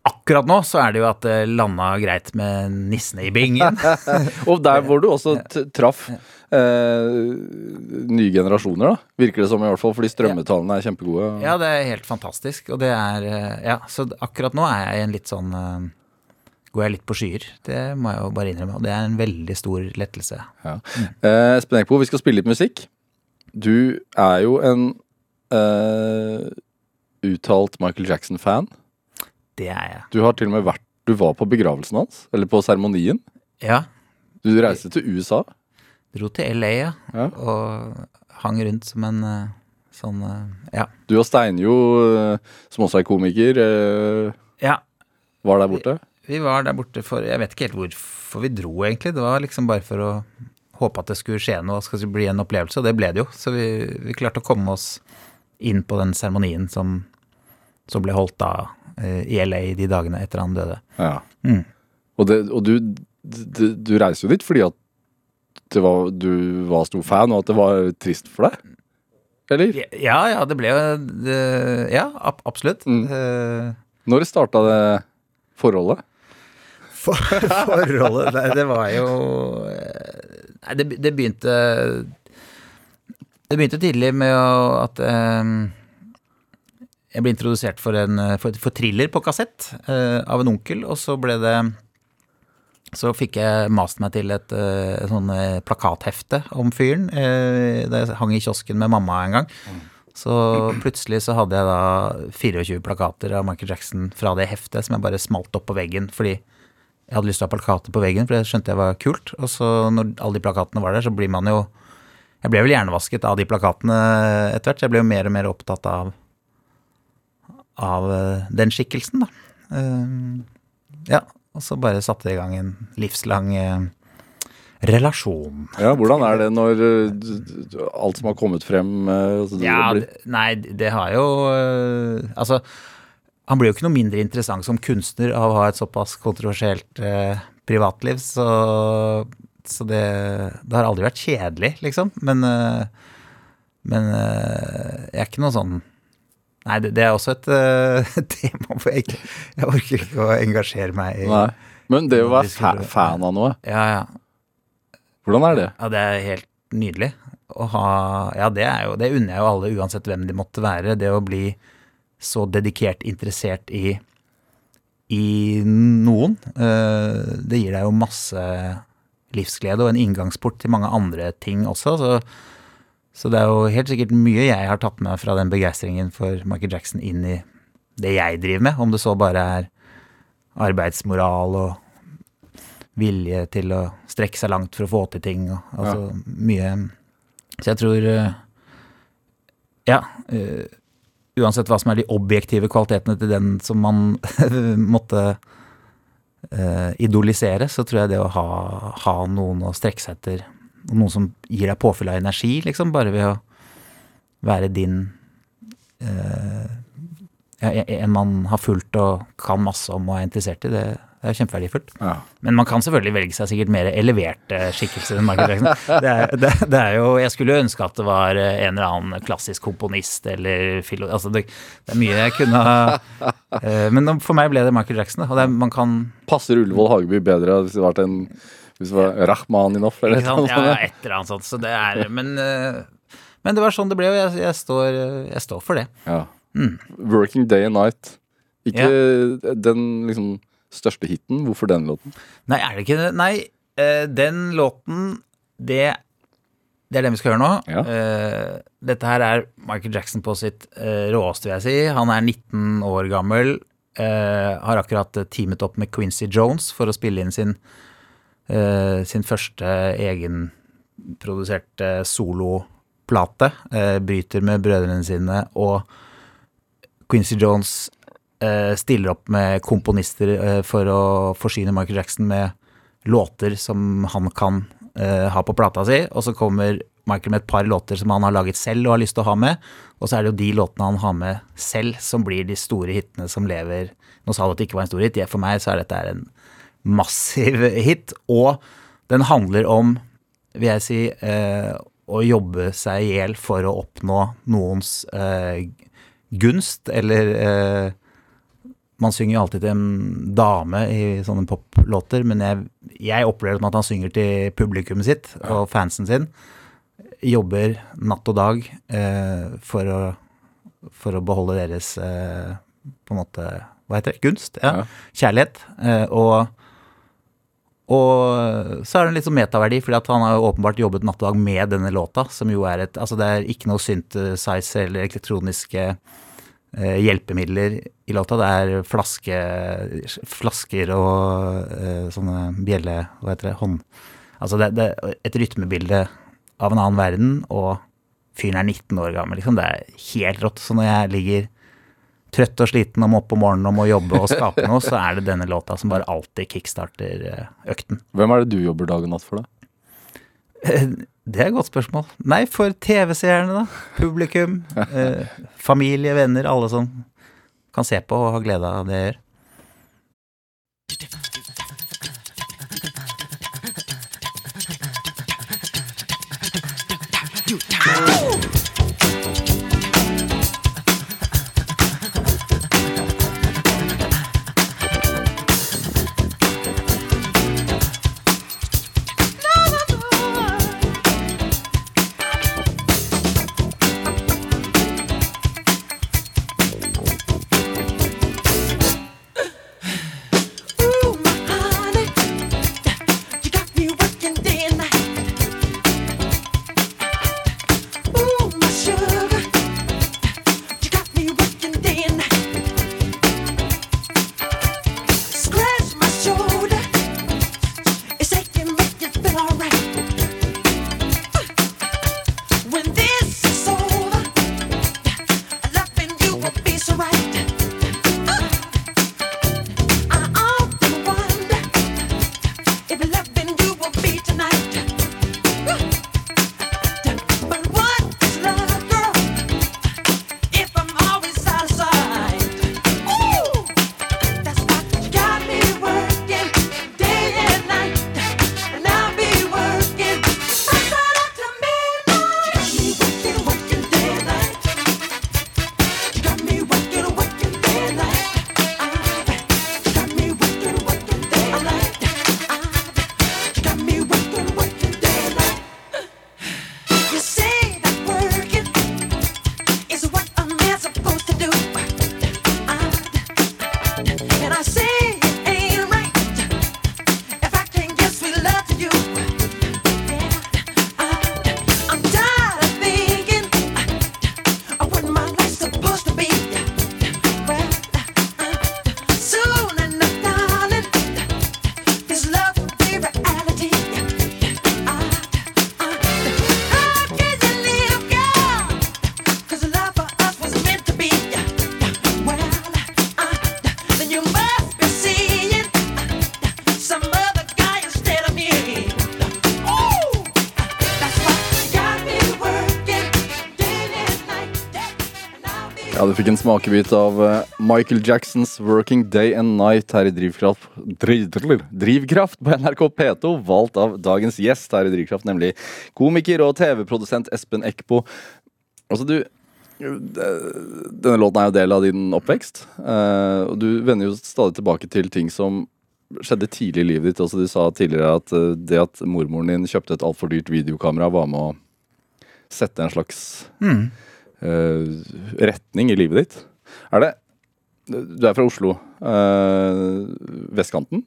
Akkurat nå så er det jo at det landa greit med nissene i bingen. Og der hvor du også traff eh, nye generasjoner, da. Virker det som, i hvert fall, fordi strømmetallene er kjempegode. Ja, det er helt fantastisk. Og det er eh, Ja, så akkurat nå er jeg i en litt sånn eh, Går jeg litt på skyer. Det må jeg jo bare innrømme. Og det er en veldig stor lettelse. Ja. Eh, Espen Eckbo, vi skal spille litt musikk. Du er jo en eh, uttalt Michael Jackson-fan. Det er jeg. Du har til og med vært Du var på begravelsen hans, eller på seremonien. Ja. Du reiste til USA. Dro til LA, ja. Ja. Og hang rundt som en eh, sånn eh, Ja. Du og Steinjo, eh, som også er komiker, Ja. var der borte. Vi var der borte for Jeg vet ikke helt hvorfor vi dro, egentlig. Det var liksom bare for å håpe at det skulle skje noe, skal det bli en opplevelse, og det ble det jo. Så vi, vi klarte å komme oss inn på den seremonien som, som ble holdt da i LA de dagene etter han døde. Ja. Mm. Og, det, og du, du, du reiser jo dit fordi at det var, du var stor fan, og at det var trist for deg? Eller? Ja, ja, det ble jo det, Ja, ab absolutt. Mm. Uh, Når starta det forholdet? For, forholdet det, det var jo eh, Nei, det, det begynte Det begynte tidlig med at eh, jeg ble introdusert for, en, for, for thriller på kassett eh, av en onkel, og så ble det Så fikk jeg mast meg til et et sånn eh, plakathefte om fyren. Eh, det hang i kiosken med mamma en gang. Så plutselig så hadde jeg da 24 plakater av Michael Jackson fra det heftet som jeg bare smalt opp på veggen fordi jeg hadde lyst til å ha plakater på veggen, for det skjønte jeg var kult. Og så når alle de plakatene var der, så blir man jo Jeg ble vel hjernevasket av de plakatene etter hvert. så Jeg ble jo mer og mer opptatt av av eh, den skikkelsen, da. Eh, ja, og så bare satte det i gang en livslang eh, relasjon. Ja, Hvordan er det når eh, alt som har kommet frem eh, altså, Ja, blir- nei, det har jo Altså, han blir jo ikke noe mindre interessant som kunstner av å ha et såpass kontroversielt øh, privatliv, så, så det, det har aldri vært kjedelig, liksom. Men, men jeg er ikke noe sånn Nei, det, det er også et uh, tema hvor jeg ikke Jeg orker ikke å engasjere meg i Nei. Men det å være fa fan av noe, Ja, ja. hvordan er det? Ja, det er helt nydelig. å ha Ja, det er jo Det unner jeg jo alle, uansett hvem de måtte være. Det å bli så dedikert interessert i i noen. Uh, Det gir deg jo masse livsglede og en inngangsport til mange andre ting også. Så, så det er jo helt sikkert mye jeg har tatt med fra den begeistringen for Michael Jackson inn i det jeg driver med. Om det så bare er arbeidsmoral og vilje til å strekke seg langt for å få til ting. Og, altså mye Så jeg tror eh, Ja. eh, uansett hva som er de objektive kvalitetene til den som man måtte eh, idolisere, så tror jeg det å ha, ha noen å strekke seg etter, og noen som gir deg påfyll av energi, liksom, bare ved å være din eh, En man har fulgt og kan masse om og er interessert i, det, det er kjempeverdifullt. Ja. Men man kan selvfølgelig velge seg sikkert mer eleverte skikkelser enn Michael Jackson. Det er, det, det er jo, jeg skulle ønske at det var en eller annen klassisk komponist eller filo... Altså det, er mye jeg kunne ha eh, Men for meg ble det Michael Jackson. Og det man kan Passer Ullevål Hageby bedre hvis det hadde vært en hvis det var Rachmaninov eller noe? Sånt? ja, et eller annet sånt. Så det er Men, eh, men det var sånn det ble, og jeg, jeg, står, jeg står for det. Ja. Mm. Working Day and Night. Ikke den liksom største hiten. Hvorfor den låten? Nei, er det ikke det? Nei, eh, den låten, det, det er det vi skal høre nå. Ja. Uh, dette her er Michael Jackson på sitt uh, råeste, vil jeg si. Han er 19 år gammel. Uh, har akkurat teamet opp med Quincy Jones for å spille inn sin, sin første egenproduserte soloplate. eh, bryter med brødrene sine, og Quincy Jones eh, stiller opp med komponister eh, for å forsyne Michael Jackson med låter som han kan eh, ha på plata si, og så kommer Michael med et par låter som han har laget selv og har lyst til å ha med, og så er det jo de låtene han har med selv som blir de store hitene som lever Nå sa du at det ikke var en stor hit, for meg så er dette en massiv hit, og den handler om, vil jeg si, eh, å jobbe seg i hjel for å oppnå noens eh, gunst, eller eh, Man synger jo alltid til en dame i sånne poplåter, men jeg, jeg opplever det at han synger til publikummet sitt og fansen sin. Jobber natt og dag eh, for, å, for å beholde deres eh, på en måte Hva heter det? Gunst? Ja. Ja. Kjærlighet. Eh, og og så er det en litt sånn metaverdi, fordi han har jo åpenbart jobbet natt og dag med denne låta, som jo er et Altså det er ikke noe synthesizer eller elektroniske eh, hjelpemidler i låta. Det er flaske, flasker og eh, sånne bjelle... Hva heter det? Hånd... Altså det, det er et rytmebilde av en annen verden, og fyren er 19 år gammel, liksom. Det er helt rått. Så når jeg ligger trøtt og sliten og må opp om morgenen og må jobbe og skape noe, så er det denne låta som bare alltid kickstarter eh, økten. Hvem er det du jobber dag og natt for, da? Det er et godt spørsmål. Nei, for TV-seerne, da. Publikum. Eh, familie, venner, alle som kan se på og ha glede av det jeg gjør. Ooh, fikk en smakebit av eh, Michael Jacksons 'Working Day and Night' her i Drivkraft, driv, Drivkraft på NRK P2, valgt av dagens gjest her i Drivkraft, nemlig komiker og TV-produsent Espen Eckbo. Altså, du Denne låten er jo del av din oppvekst, eh, og du vender jo stadig tilbake til ting som skjedde tidlig i livet ditt. Altså, du sa tidligere at eh, det at mormoren din kjøpte et altfor dyrt videokamera, var med å sette en slags Mm. Eh, retning i livet ditt. Er det Du er fra Oslo. eh, vestkanten?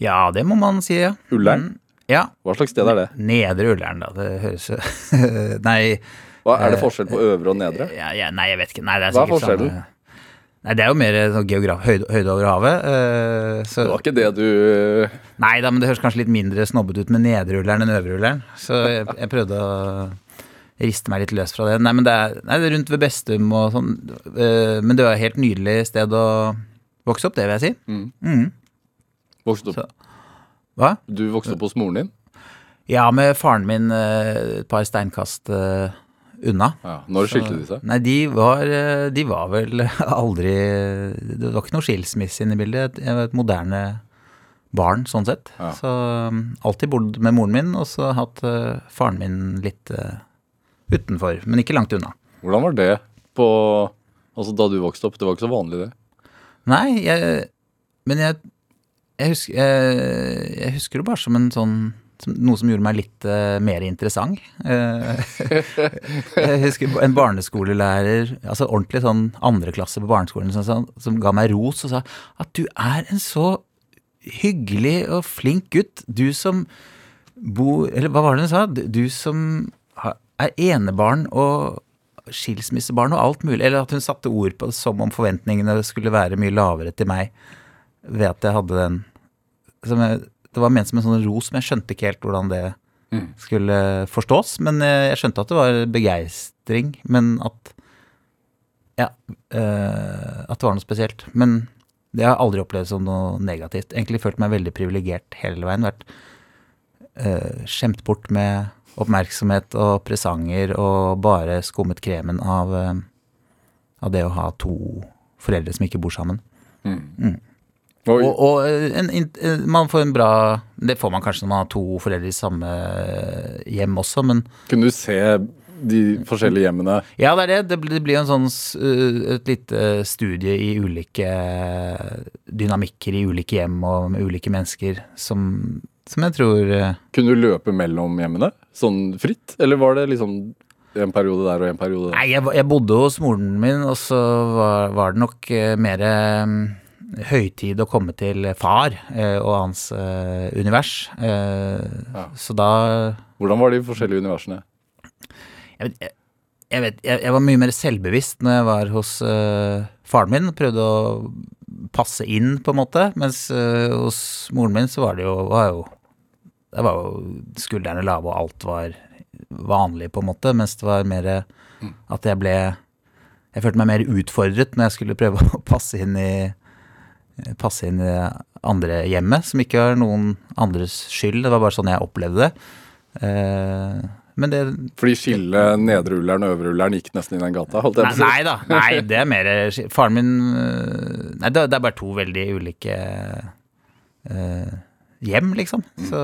Ja, det må man si, ja. Ullern? Mm, Ja. Hva slags sted er det? Nedre Ullern, da. Det høres Nei. Hva, er det forskjell på øvre og nedre? Ja, ja, nei, jeg vet ikke. Nei, det er Hva er forskjellen? Sånn, Nei, det er jo mer sånn geograf, høyde, høyde over havet. Uh, så, Det var ikke det du Nei da, men det høres kanskje litt mindre snobbete ut med nedre ulleren enn øvre ulleren. Så jeg, jeg prøvde å riste meg litt løs fra det. Nei, men det er, nei, det er rundt ved Bestum og sånn. Uh, men det var et helt nydelig sted å vokse opp, det vil jeg si. Mm. Mm. vokste opp Så- Hva? Du vokste opp hos moren din? Ja, med faren min eh, et par steinkast eh, unna. Ja. Når skilte de seg? Nei, de var, de var vel aldri Det var ikke noe skilsmisse inne i bildet. Jeg var et moderne barn, sånn sett. Ja. Så um, alltid bodd med moren min, og så hatt faren min litt utenfor, men ikke langt unna. Hvordan var det på Altså da du vokste opp? Det var ikke så vanlig, det. Nei, jeg Men jeg, jeg, husker, jeg, jeg husker det bare som en sånn noe som gjorde meg litt uh, mer interessant. Uh, jeg husker en barneskolelærer, altså ordentlig sånn andreklasse på barneskolen, som, som ga meg ros og sa at du er en så hyggelig og flink gutt, du som bor Eller hva var det hun sa? Du som er enebarn og skilsmissebarn og alt mulig. Eller at hun satte ord på det som om forventningene skulle være mye lavere til meg ved at jeg hadde den som jeg, Det var ment som en sånn ros, men jeg skjønte ikke helt hvordan det Mm. skulle forstås. Men eh, jeg skjønte at det var begeistring, men at Ja. øh, at det var noe spesielt. Men det har jeg aldri opplevd som noe negativt. Egentlig følt meg veldig privilegert hele veien. Vært øh, skjemt bort med oppmerksomhet og presanger og bare skummet kremen av, eh, av det å ha to foreldre som ikke bor sammen. Oi. Og, og eh, en, eh, man får en bra Det får man kanskje når man har to foreldre i samme hjem også, men Kunne du se de forskjellige hjemmene? ja, det er det. Det blir, det blir en sånn et lite studie i ulike dynamikker i ulike hjem og med ulike mennesker som, som jeg tror eh, Kunne du løpe mellom hjemmene? Sånn fritt? Eller var det liksom en periode der og en periode der? Nei, jeg, jeg bodde hos moren min, og så var, var det nok eh, mer eh, høytid å komme til far eh, og hans univers. Ja. Så da Hvordan var de forskjellige universene? jeg, vet- jeg, vet, jeg, jeg var mye mer selvbevisst når jeg var hos faren min. Prøvde å passe inn, på en måte. Mens hos moren min så var det jo, var jo Der var jo skuldrene lave, og alt var vanlig, på en måte. Mens det var mer at jeg ble Jeg følte meg mer utfordret når jeg skulle prøve å passe inn i Passe inn i det andre hjemmet, som ikke var noen andres skyld. Det var bare sånn jeg opplevde det. Eh, men det Fordi skillet nedre Ullern og øvre Ullern gikk nesten i den gata? holdt jeg på å si. nei da. Nei, det er mer Faren min Nei, det, det er bare to veldig ulike øh, hjem, liksom. Så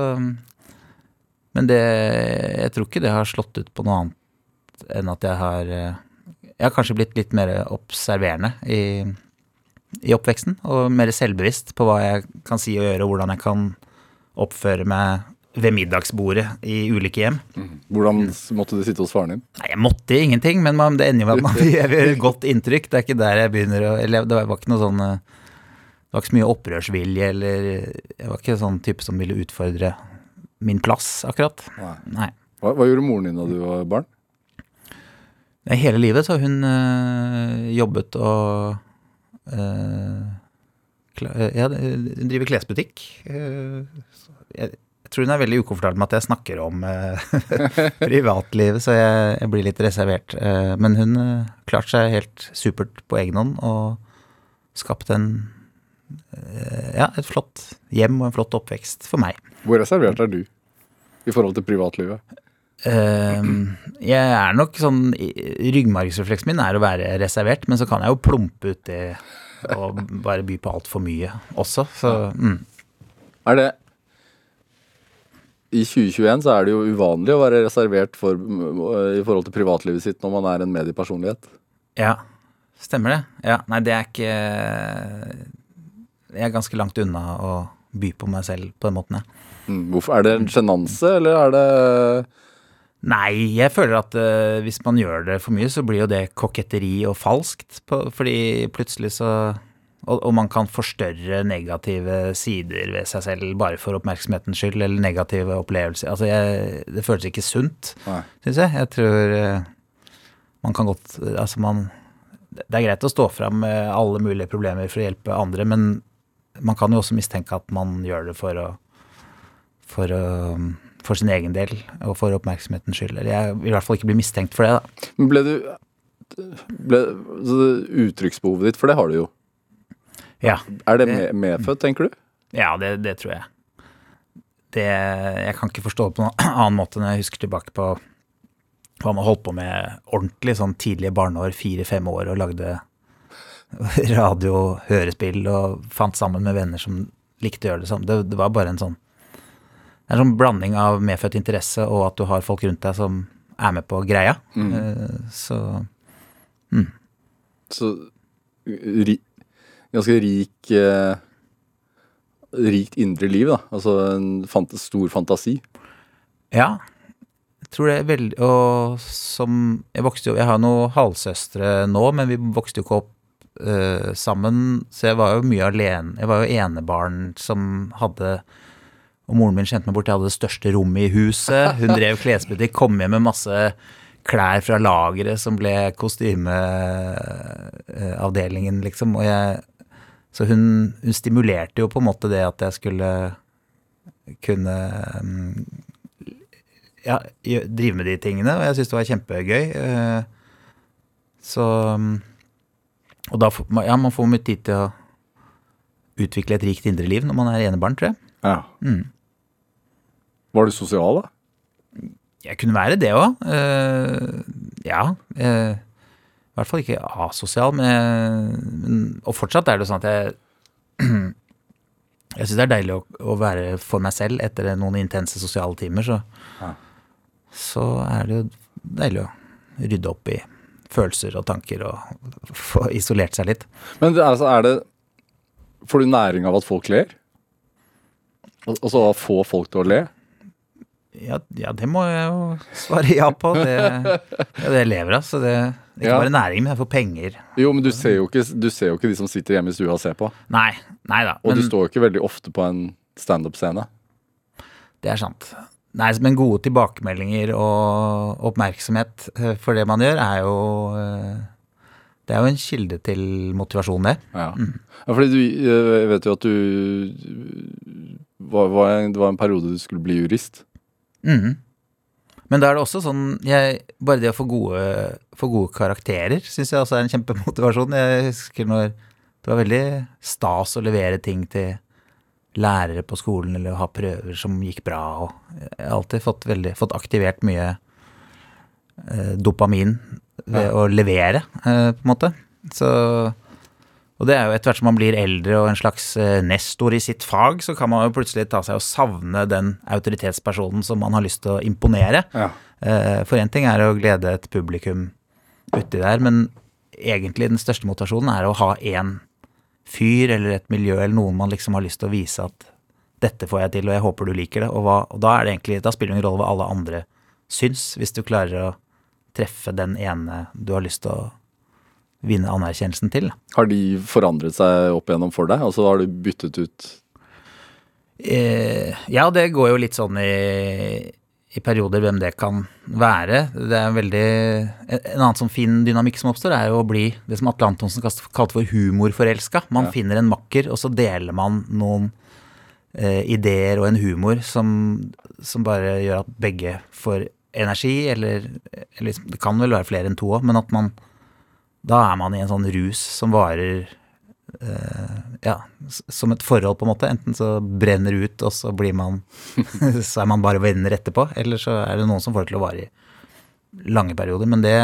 Men det Jeg tror ikke det har slått ut på noe annet enn at jeg har øh, Jeg har kanskje blitt litt mer observerende i, i oppveksten, og mer selvbevisst på hva jeg kan si og gjøre, og hvordan jeg kan oppføre meg ved middagsbordet i ulike hjem. Hvordan måtte du sitte hos faren din? Nei, jeg måtte ingenting, men man, det ender jo med at man gjør godt inntrykk. Det er ikke der jeg begynner å Eller det var ikke noe sånn eh, Det var ikke så mye opprørsvilje, eller Jeg var ikke sånn type som ville utfordre min plass, akkurat. Nei. Nei. Hva, hva gjorde moren din da du var barn? Hele livet så har hun øh, jobbet og øh, Ja, hun driver klesbutikk. Jeg, jeg tror hun er veldig ukomfortabel med at jeg snakker om privatlivet, så jeg, jeg blir litt reservert. Men hun klarte seg helt supert på egen hånd og skapt en ja, et flott hjem og en flott oppvekst for meg. Hvor reservert er du i forhold til privatlivet? Ehm, jeg er nok sånn Ryggmargsrefleksen min er å være reservert, men så kan jeg jo plumpe det og bare by på altfor mye også. Så mm. Er det I 2021 så er det jo uvanlig å være reservert for, i forhold til privatlivet sitt når man er en mediepersonlighet. ja, stemmer det. Ja, nei, det er ikke Jeg er ganske langt unna å by på meg selv på den måten, jeg. Mm, Hvorfor, er det en sjenanse, eller er det Nei, jeg føler at uh, hvis man gjør det for mye, så blir jo det koketteri og falskt. På, fordi plutselig så og, og man kan forstørre negative sider ved seg selv bare for oppmerksomhetens skyld, eller negative opplevelser. Altså, jeg, det føles ikke sunt, syns jeg. Jeg tror uh, man kan godt Altså, man Det er greit å stå fram med alle mulige problemer for å hjelpe andre, men man kan jo også mistenke at man gjør det for å for, for sin egen del og for oppmerksomhetens skyld. Eller jeg vil i hvert fall ikke bli mistenkt for det, da. Men ble du ble, så Uttrykksbehovet ditt, for det har du jo. Ja, Er det Det- medfødt, tenker du? ja det, det tror jeg. Det, jeg kan ikke forstå det på noen annen måte når jeg husker tilbake på hva man holdt på med ordentlig sånn tidlige barneår, fire-fem år, og lagde radio, og hørespill og fant sammen med venner som likte å gjøre det samme. Det, det var bare en sånn Det er en sånn blanding av medfødt interesse og at du har folk rundt deg som er med på greia. Mm. Så Så ri, ganske rik eh, Rikt indre liv, da. Altså en fant, stor fantasi. Ja, jeg tror det er veldig Og som Jeg vokste jo Jeg har noen halvsøstre nå, men vi vokste jo ikke opp eh, sammen, så jeg var jo mye alene. Jeg var jo enebarn som hadde Og moren min kjente meg bort, jeg hadde det største rommet i huset. Hun drev klesbutikk, kom hjem med masse klær fra lageret som ble kostymeavdelingen, liksom. Og jeg Så hun, hun stimulerte jo på en måte det at jeg skulle kunne mm, ja, drive med de tingene, og jeg syntes det var kjempegøy. eh, Så mm, Og da får ja, man får mye tid til å utvikle et rikt indre liv når man er enebarn, tror jeg. Ja. Mm. Var du sosial, da? Jeg kunne være det òg. ja. Uh, I hvert fall ikke asosial, men, men Og fortsatt er det sånn at jeg Jeg syns det er deilig å, å være for meg selv etter noen intense sosiale timer, så Ja. Så er det jo deilig å rydde opp i følelser og tanker og få isolert seg litt. Men altså, er det Får du næring av at folk ler? Og og så få folk til å le? Ja, ja, det må jeg jo svare ja på. Det, ja, det lever av. Så det er ikke Ja. bare næring, men jeg får penger. Jo, men du ser jo ikke, du ser jo ikke de som sitter hjemme i stua og ser på. Nei, nei da. Og Men du står jo ikke veldig ofte på en standup-scene. det er sant. Nei, men gode tilbakemeldinger og oppmerksomhet eh, for det man gjør, er jo eh, Det er jo en kilde til motivasjon, det. Ja. ja, fordi du eh, jeg vet jo at du var, var en, Det var en periode du skulle bli jurist. Mm. Men da er det også sånn jeg, Bare det å få gode, få gode karakterer syns jeg også er en kjempemotivasjon. Jeg husker når det var veldig stas å levere ting til lærere på skolen eller å ha prøver som gikk bra. Og jeg har alltid fått, veldig, fått aktivert mye eh, dopamin ved å levere, eh, på en måte. Så og det er jo etter hvert som man blir eldre og en slags eh, nestor i sitt fag, så kan man jo plutselig ta seg og savne den autoritetspersonen som man har lyst til å imponere. Ja. Eh, For én ting er å glede et publikum uti der, men egentlig den største motivasjonen er å ha én fyr eller et miljø eller noen man liksom har lyst til å vise at dette får jeg til, og jeg håper du liker det. Og, hva, og da, er det egentlig, da spiller det ingen rolle hva alle andre syns, hvis du klarer å treffe den ene du har lyst til å vinne anerkjennelsen til. Har de forandret seg opp igjennom for deg? Altså har du byttet ut Eh, ja, det går jo litt sånn i, i perioder hvem det kan være. Det er veldig En en annen sånn fin dynamikk som oppstår, er jo å bli det som Atle Antonsen kalte for humorforelska. Man finner en makker, og så deler man noen eh, ideer og en humor som, som bare gjør at begge får energi, eller, eller liksom, Det kan vel være flere enn to òg, men at man Da er man i en sånn rus som varer ja, som et forhold, på en måte. Enten så brenner det ut, og så blir man Så er man bare venner etterpå. Eller så er det noen som får det til å vare i lange perioder. Men det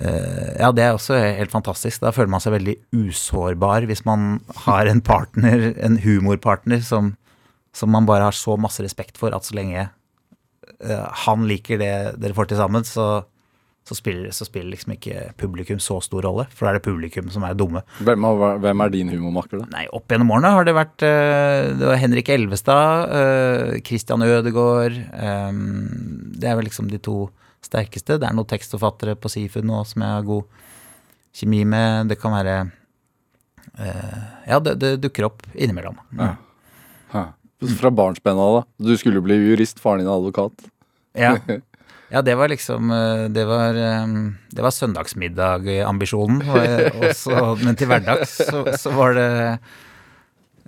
eh, Ja, det er også helt fantastisk. Da føler man seg veldig usårbar hvis man har en partner, en humorpartner, som, som man bare har så masse respekt for at så lenge eh, han liker det dere får til sammen, så, så, spiller, så spiller liksom ikke publikum så stor rolle. For da er det publikum som er dumme. Hvem, er- hvem er din humormaker, da? Nei, opp gjennom årene har det vært eh, Det var Henrik Elvestad, eh, Christian Ødegaard eh, Det er vel liksom de to sterkeste. Det er noen tekstforfattere på Seafood nå som jeg har god kjemi med. Det kan være Ja, det, det dukker opp innimellom. Ja. Ja. Fra barnsben av, da. Du skulle bli jurist, faren din er advokat. Ja. Ja, det var liksom eh, Det var, det var søndagsmiddag-ambisjonen. Men til hverdags så, så var det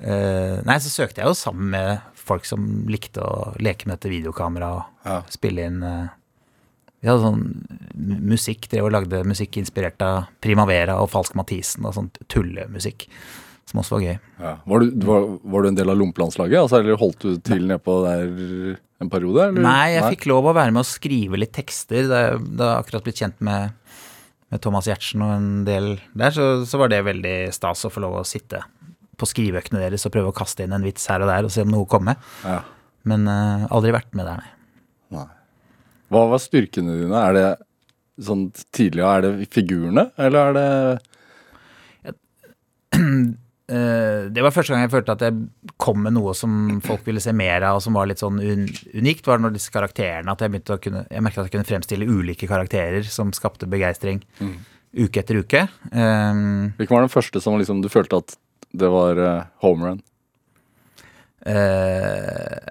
eh, Nei, så søkte jeg jo sammen med folk som likte å leke med dette videokameraet og Ja. spille inn eh, Vi hadde sånn musikk, drev og lagde musikk inspirert av Primavera og Falsk Mathisen og sånn tullemusikk. Som også var gøy. Ja. Var, du, var, var du en del av Lompelandslaget? Altså, eller holdt du til nedpå der en periode? Eller? Nei, jeg fikk lov å være med å skrive litt tekster. Da jeg da jeg akkurat blitt kjent med, med Thomas Giertsen og en del der, så, så var det veldig stas å få lov å sitte på skriveøkene deres og prøve å kaste inn en vits her og der og se om noe kommer. Ja. Men uh, aldri vært med der, nei. Nei. Hva var styrkene dine? Er det sånn tidligere, er det figurene, eller er det det var første gang jeg følte at jeg kom med noe som folk ville se mer av, og som var litt sånn un unikt, var når disse karakterene At jeg begynte å kunne Jeg merket at jeg kunne fremstille ulike karakterer som skapte begeistring uke etter uke. Um, Hvilken var den første som liksom, du følte at det var uh, home run? Uh,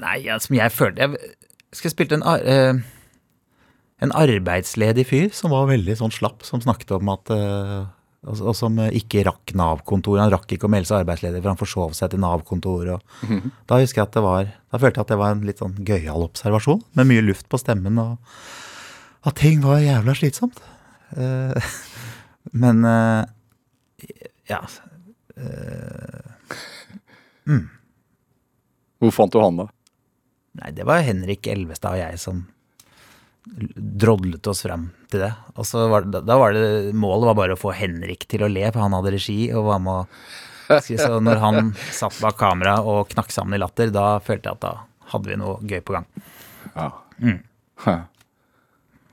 nei, som jeg følte Jeg jeg spilte en, eh, en arbeidsledig fyr som var veldig sånn slapp, som snakket om at eh, og, som ikke rakk Nav-kontoret. Han rakk ikke å melde seg arbeidsledig, for han forsov seg til Nav-kontoret. og Da husker jeg at det var Da følte jeg at det var en litt sånn gøyal observasjon, med mye luft på stemmen, og at ting var jævla slitsomt. Uh, men uh, ja Hvor fant du han, da? Nei, det var Henrik Elvestad og jeg som drodlet oss frem til det. Og så var det, da var det Målet var bare å få Henrik til å le, for han hadde regi og var med å Så når han satt bak kamera og knakk sammen i latter, da følte jeg at da hadde vi noe gøy på gang. Ja. Mm.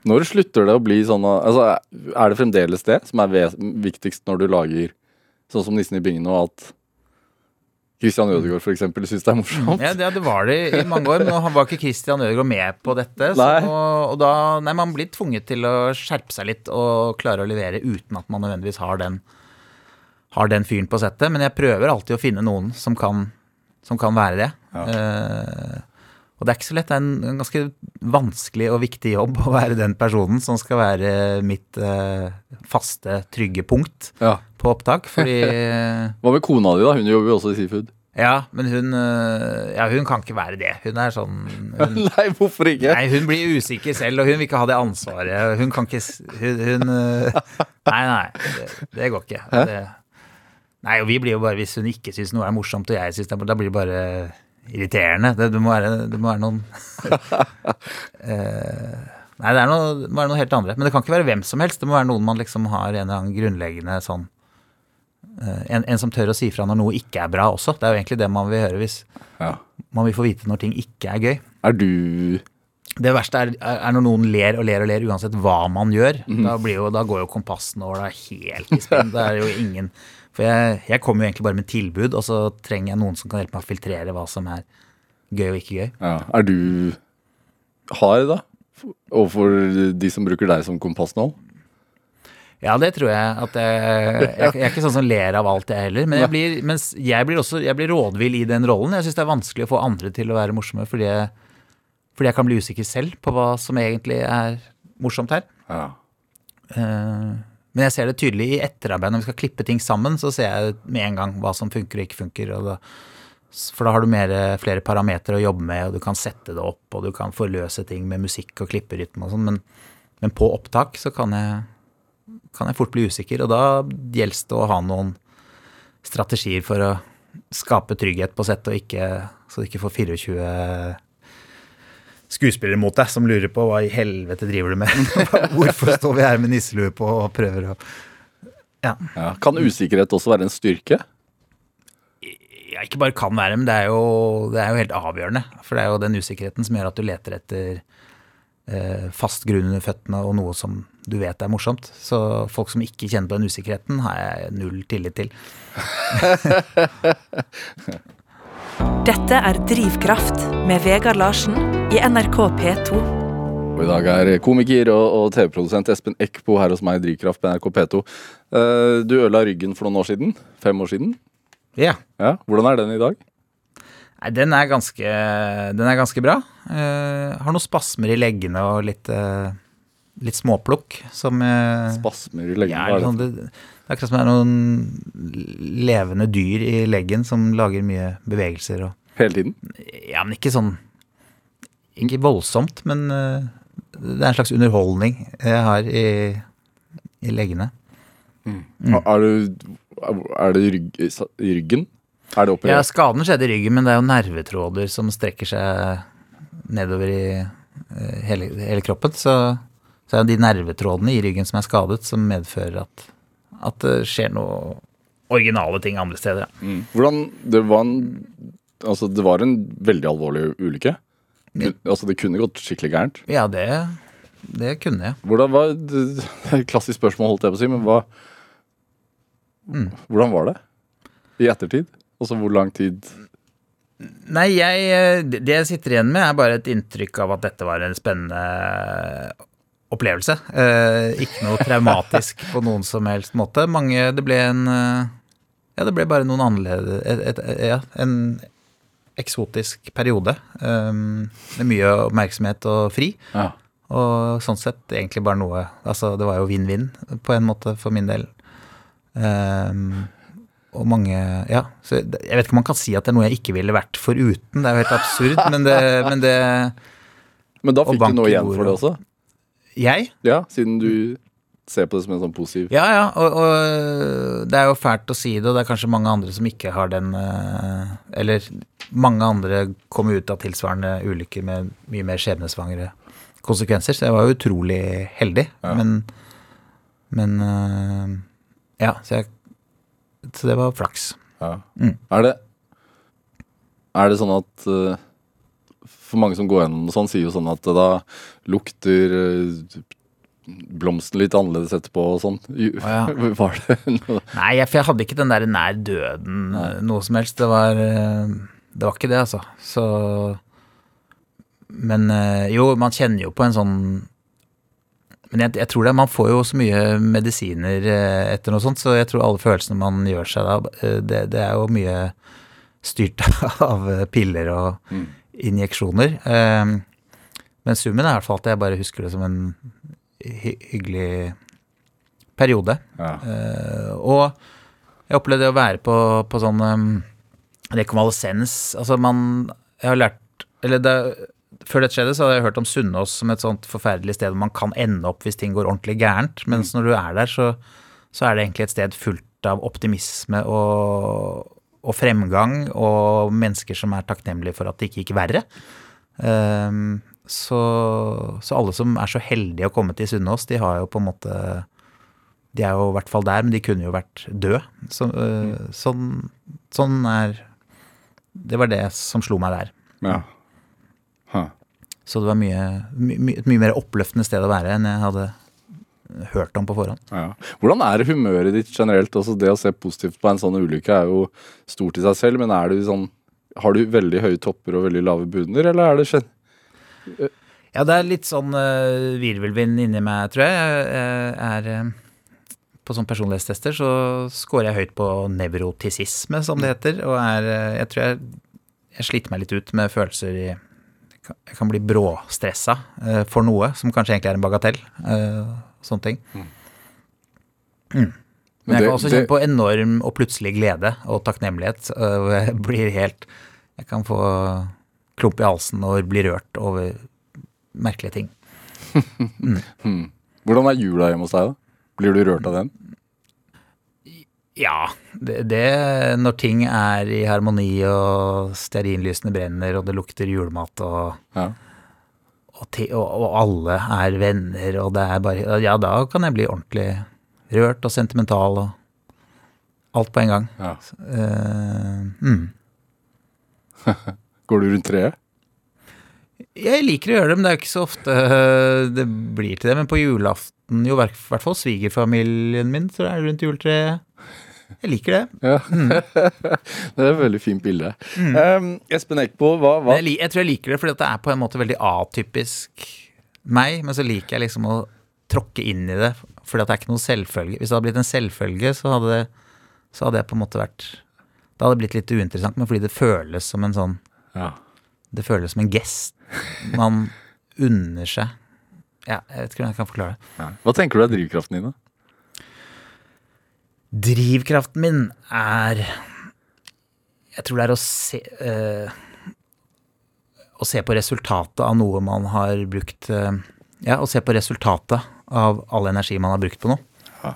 Når slutter det å bli sånn altså, Er det fremdeles det som er viktigst når du lager sånn som Nissen i bingen, og at Christian Ødegaard f.eks. syns det er morsomt? Ja, det, det var det i mange år, men han var ikke Christian Ødegaard med på dette. Så, Nei. og da Nei, man blir tvunget til å skjerpe seg litt og klare å levere uten at man nødvendigvis har den, har den fyren på settet. Men jeg prøver alltid å finne noen som kan, som kan være det. Eh, og det er ikke så lett. Det er en, en ganske vanskelig og viktig jobb å være den personen som skal være mitt eh, faste, trygge punkt Ja. På opptak. Fordi Hva med kona di, da? Hun jobber jo også i Seafood. Ja, men hun øh, Ja, hun kan ikke være det. Hun er sånn hun, Nei, hvorfor ikke? Nei, hun blir usikker selv, og hun vil ikke ha det ansvaret. Hun kan ikke Hun, hun øh, Nei, nei. Det, det går ikke. Det, nei, og vi blir jo bare Hvis hun ikke syns noe er morsomt, og jeg syns det er da blir det bare irriterende. Det, det, må, være, det må være noen Eh, Nei, det, er noe, det må være noe helt andre. Men det kan ikke være hvem som helst. Det må være noen man liksom har en eller annen grunnleggende sånn eh, en, en som tør å si fra når noe ikke er bra også. Det er jo egentlig det man vil høre hvis Ja. man vil få vite når ting ikke er gøy. Er du Det verste er, er når noen ler og ler og ler uansett hva man gjør. Da, blir jo, da går jo kompassen over da helt i spinn. Det er jo ingen For jeg, jeg kommer jo egentlig bare med tilbud, og så trenger jeg noen som kan hjelpe meg å filtrere hva som er gøy og ikke gøy. ja, Er du hard, da? Overfor de som bruker deg som kompass nå? Ja, det tror jeg at jeg, jeg, jeg er ikke sånn som ler av alt, jeg heller. Men jeg blir, jeg blir også jeg blir rådvill i den rollen. Jeg syns det er vanskelig å få andre til å være morsomme fordi jeg, fordi jeg kan bli usikker selv på hva som egentlig er morsomt her. Ja. Eh, Men jeg ser det tydelig i etterarbeid. Når vi skal klippe ting sammen, så ser jeg med en gang hva som funker og ikke funker. Og da, for da har du mer, flere parametere å jobbe med, og du kan sette det opp, og du kan forløse ting med musikk og klipperytme og sånn. Men, men på opptak så kan jeg kan jeg fort bli usikker. Og da gjelder det å ha noen strategier for å skape trygghet på settet, og ikke, så du ikke får 24 skuespillere mot deg som lurer på hva i helvete driver du med? Hvorfor står vi her med nisselue på og prøver å Ja. Ja. Kan usikkerhet også være en styrke? ja, ikke bare kan være, men det er, jo, det er jo helt avgjørende. For det er jo den usikkerheten som gjør at du leter etter fast grunn under føttene og noe som du vet er morsomt. Så folk som ikke kjenner på den usikkerheten, har jeg null tillit til. Dette er Drivkraft med Vegard Larsen i NRK P2. Og I dag er komiker og, og TV-produsent Espen Eckbo her hos meg i Drivkraft på NRK P2. Eh, du ødela ryggen for noen år siden. Fem år siden. Ja. Ja, Hvordan er den i dag? Nei, den er ganske, den er ganske bra. Eh, har noen spasmer i leggene og litt, eh, litt småplukk som eh, Spasmer i leggene? er sånn, det? det, er akkurat som det er noen levende dyr i leggen som lager mye bevegelser og Hele tiden? Ja, men ikke sånn Ikke voldsomt, men eh, det er en slags underholdning jeg har i, i leggene. Mm. Er, du, er det rygg, i ryggen? Er det Ja, operert? skaden skjedde i ryggen, men det er jo nervetråder som strekker seg nedover i eh, hele, hele kroppen. Så, så er det de nervetrådene i ryggen som er skadet, som medfører at, at det skjer noe originale ting andre steder. ja. Mm. Hvordan Det var en Altså, det var en veldig alvorlig ulykke. Ja. Altså, det kunne gått skikkelig gærent. Ja, det, det kunne jeg. Hvordan var det, det er et Klassisk spørsmål, holdt jeg på å si, men hva Mm. Hvordan var det i ettertid? Altså hvor lang tid Nei, jeg, eh, det jeg sitter igjen med, er bare et inntrykk av at dette var en spennende opplevelse. Eh, ikke noe traumatisk på noen som helst måte. Mange Det ble en eh, Ja, det ble bare noen annerledes et, et, Ja, en eksotisk periode. Um, med mye oppmerksomhet og fri. Ja. Og sånn sett egentlig bare noe Altså, det var jo vinn-vinn på en måte for min del. Ehm, og mange Ja, så jeg vet ikke om man kan si at det er noe jeg ikke ville vært foruten. Det er jo helt absurd, men det, men det Men da fikk du noe igjen for det også? Jeg? Ja, siden du ser på det som en sånn positiv Ja, ja, og, og det er jo fælt å si det, og det er kanskje mange andre som ikke har den eh, Eller mange andre kommer ut av tilsvarende ulykker med mye mer skjebnesvangre konsekvenser, så jeg var jo utrolig heldig, Ja. men Men eh, Ja, så jeg Så det var flaks. Ja. Mm. Er det Er det sånn at eh, For mange som går gjennom det sånn, sier jo sånn at da lukter eh, blomsten litt annerledes etterpå og sånn. Ja. Var det noe Nei, for jeg hadde ikke den der nær døden Nei. noe som helst. Det var, eh, det var ikke det, altså. Så Men eh, jo, man kjenner jo på en sånn Men jeg, jeg tror det, man får jo så mye medisiner eh, etter noe sånt, så jeg tror alle følelsene man gjør seg da, eh, det, det er jo mye styrt av eh, piller og Mm. injeksjoner. Men summen er i hvert fall at jeg bare husker det som en hy hyggelig periode. ja. Og jeg opplevde å være på, på sånn rekonvalesens. Altså man Jeg har lært Eller det, før dette skjedde, så hadde jeg hørt om Sunnaas som et sånt forferdelig sted hvor man kan ende opp hvis ting går ordentlig gærent. Mens når du er der, så, så er det egentlig et sted fullt av optimisme og, og fremgang, og mennesker som er takknemlige for at det ikke gikk verre. Um, så, så alle som er så heldige å komme til Sunnaas, de har jo på en måte de er jo i hvert fall der, men de kunne jo vært døde. Så, uh, sånn, sånn er Det var det som slo meg der. ja. Så det var mye, my, et mye mer oppløftende sted å være enn jeg hadde hørt om på forhånd. Ja. Hvordan er humøret ditt generelt? Altså Det å se positivt på en sånn ulykke er jo stort i seg selv, men er du sånn Har du veldig høye topper og veldig lave bunner, eller er det skjedd? Ja, det er litt sånn uh, virvelvind inni meg, tror jeg. Jeg er uh, På sånne personlighetstester så scorer jeg høyt på nevrotisisme, som det heter. Og er uh, Jeg tror jeg, jeg sliter meg litt ut med følelser i Jeg kan, bli bråstressa eh, for noe som kanskje egentlig er en bagatell. eh, sånne ting. Mm. Men jeg kan også kjenne på enorm og plutselig glede og takknemlighet. eh, hvor jeg blir helt Jeg kan få klump i halsen og bli rørt over merkelige ting. Mm. Hvordan er jula hjemme hos deg, da? Blir du rørt av den? Ja, det, det når ting er i harmoni og stearinlysene brenner og det lukter julemat og, Ja. og, te, og, og alle er venner og det er bare Ja, da kan jeg bli ordentlig rørt og sentimental og alt på en gang. ja. Eh, mm. Går du rundt treet? Jeg liker å gjøre det, men det er ikke så ofte øh, det blir til det. Men på julaften, jo i hvert fall svigerfamilien min, så er det rundt juletreet. Jeg liker det. Ja. det er et veldig fint bilde. Um, Espen Eckbo, hva, hva? Jeg, jeg tror jeg liker det fordi det er på en måte veldig atypisk meg, men så liker jeg liksom å tråkke inn i det, fordi det er ikke noe selvfølge. Hvis det hadde blitt en selvfølge, så hadde, det, så hadde jeg på en måte vært Det hadde blitt litt uinteressant, men fordi det føles som en sånn Ja. Det føles som en gest. Man unner seg Ja, jeg vet ikke hvordan jeg kan forklare det. Hva tenker du er drivkraften din, da? Drivkraften min er Jeg tror det er å se eh, Å se på resultatet av noe man har brukt eh, Ja, å se på resultatet av all energi man har brukt på noe. Ja.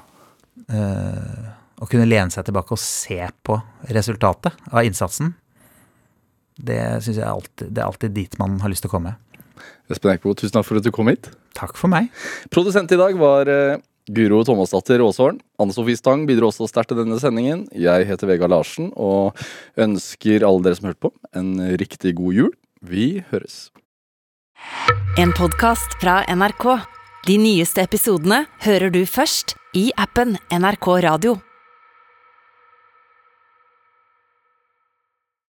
Uh, å kunne lene seg tilbake og se på resultatet av innsatsen. Det syns jeg er alltid, det er alltid dit man har lyst til å komme. Espen Eikbo, tusen takk for at du kom hit. Takk for meg. Produsent i dag var Guro Thomasdatter Aasholm. Anne Sofie Stang bidro også sterkt til denne sendingen. Jeg heter Vegard Larsen og ønsker alle dere som hørte på, en riktig god jul. Vi høres. En podkast fra NRK. De nyeste episodene hører du først i appen NRK Radio.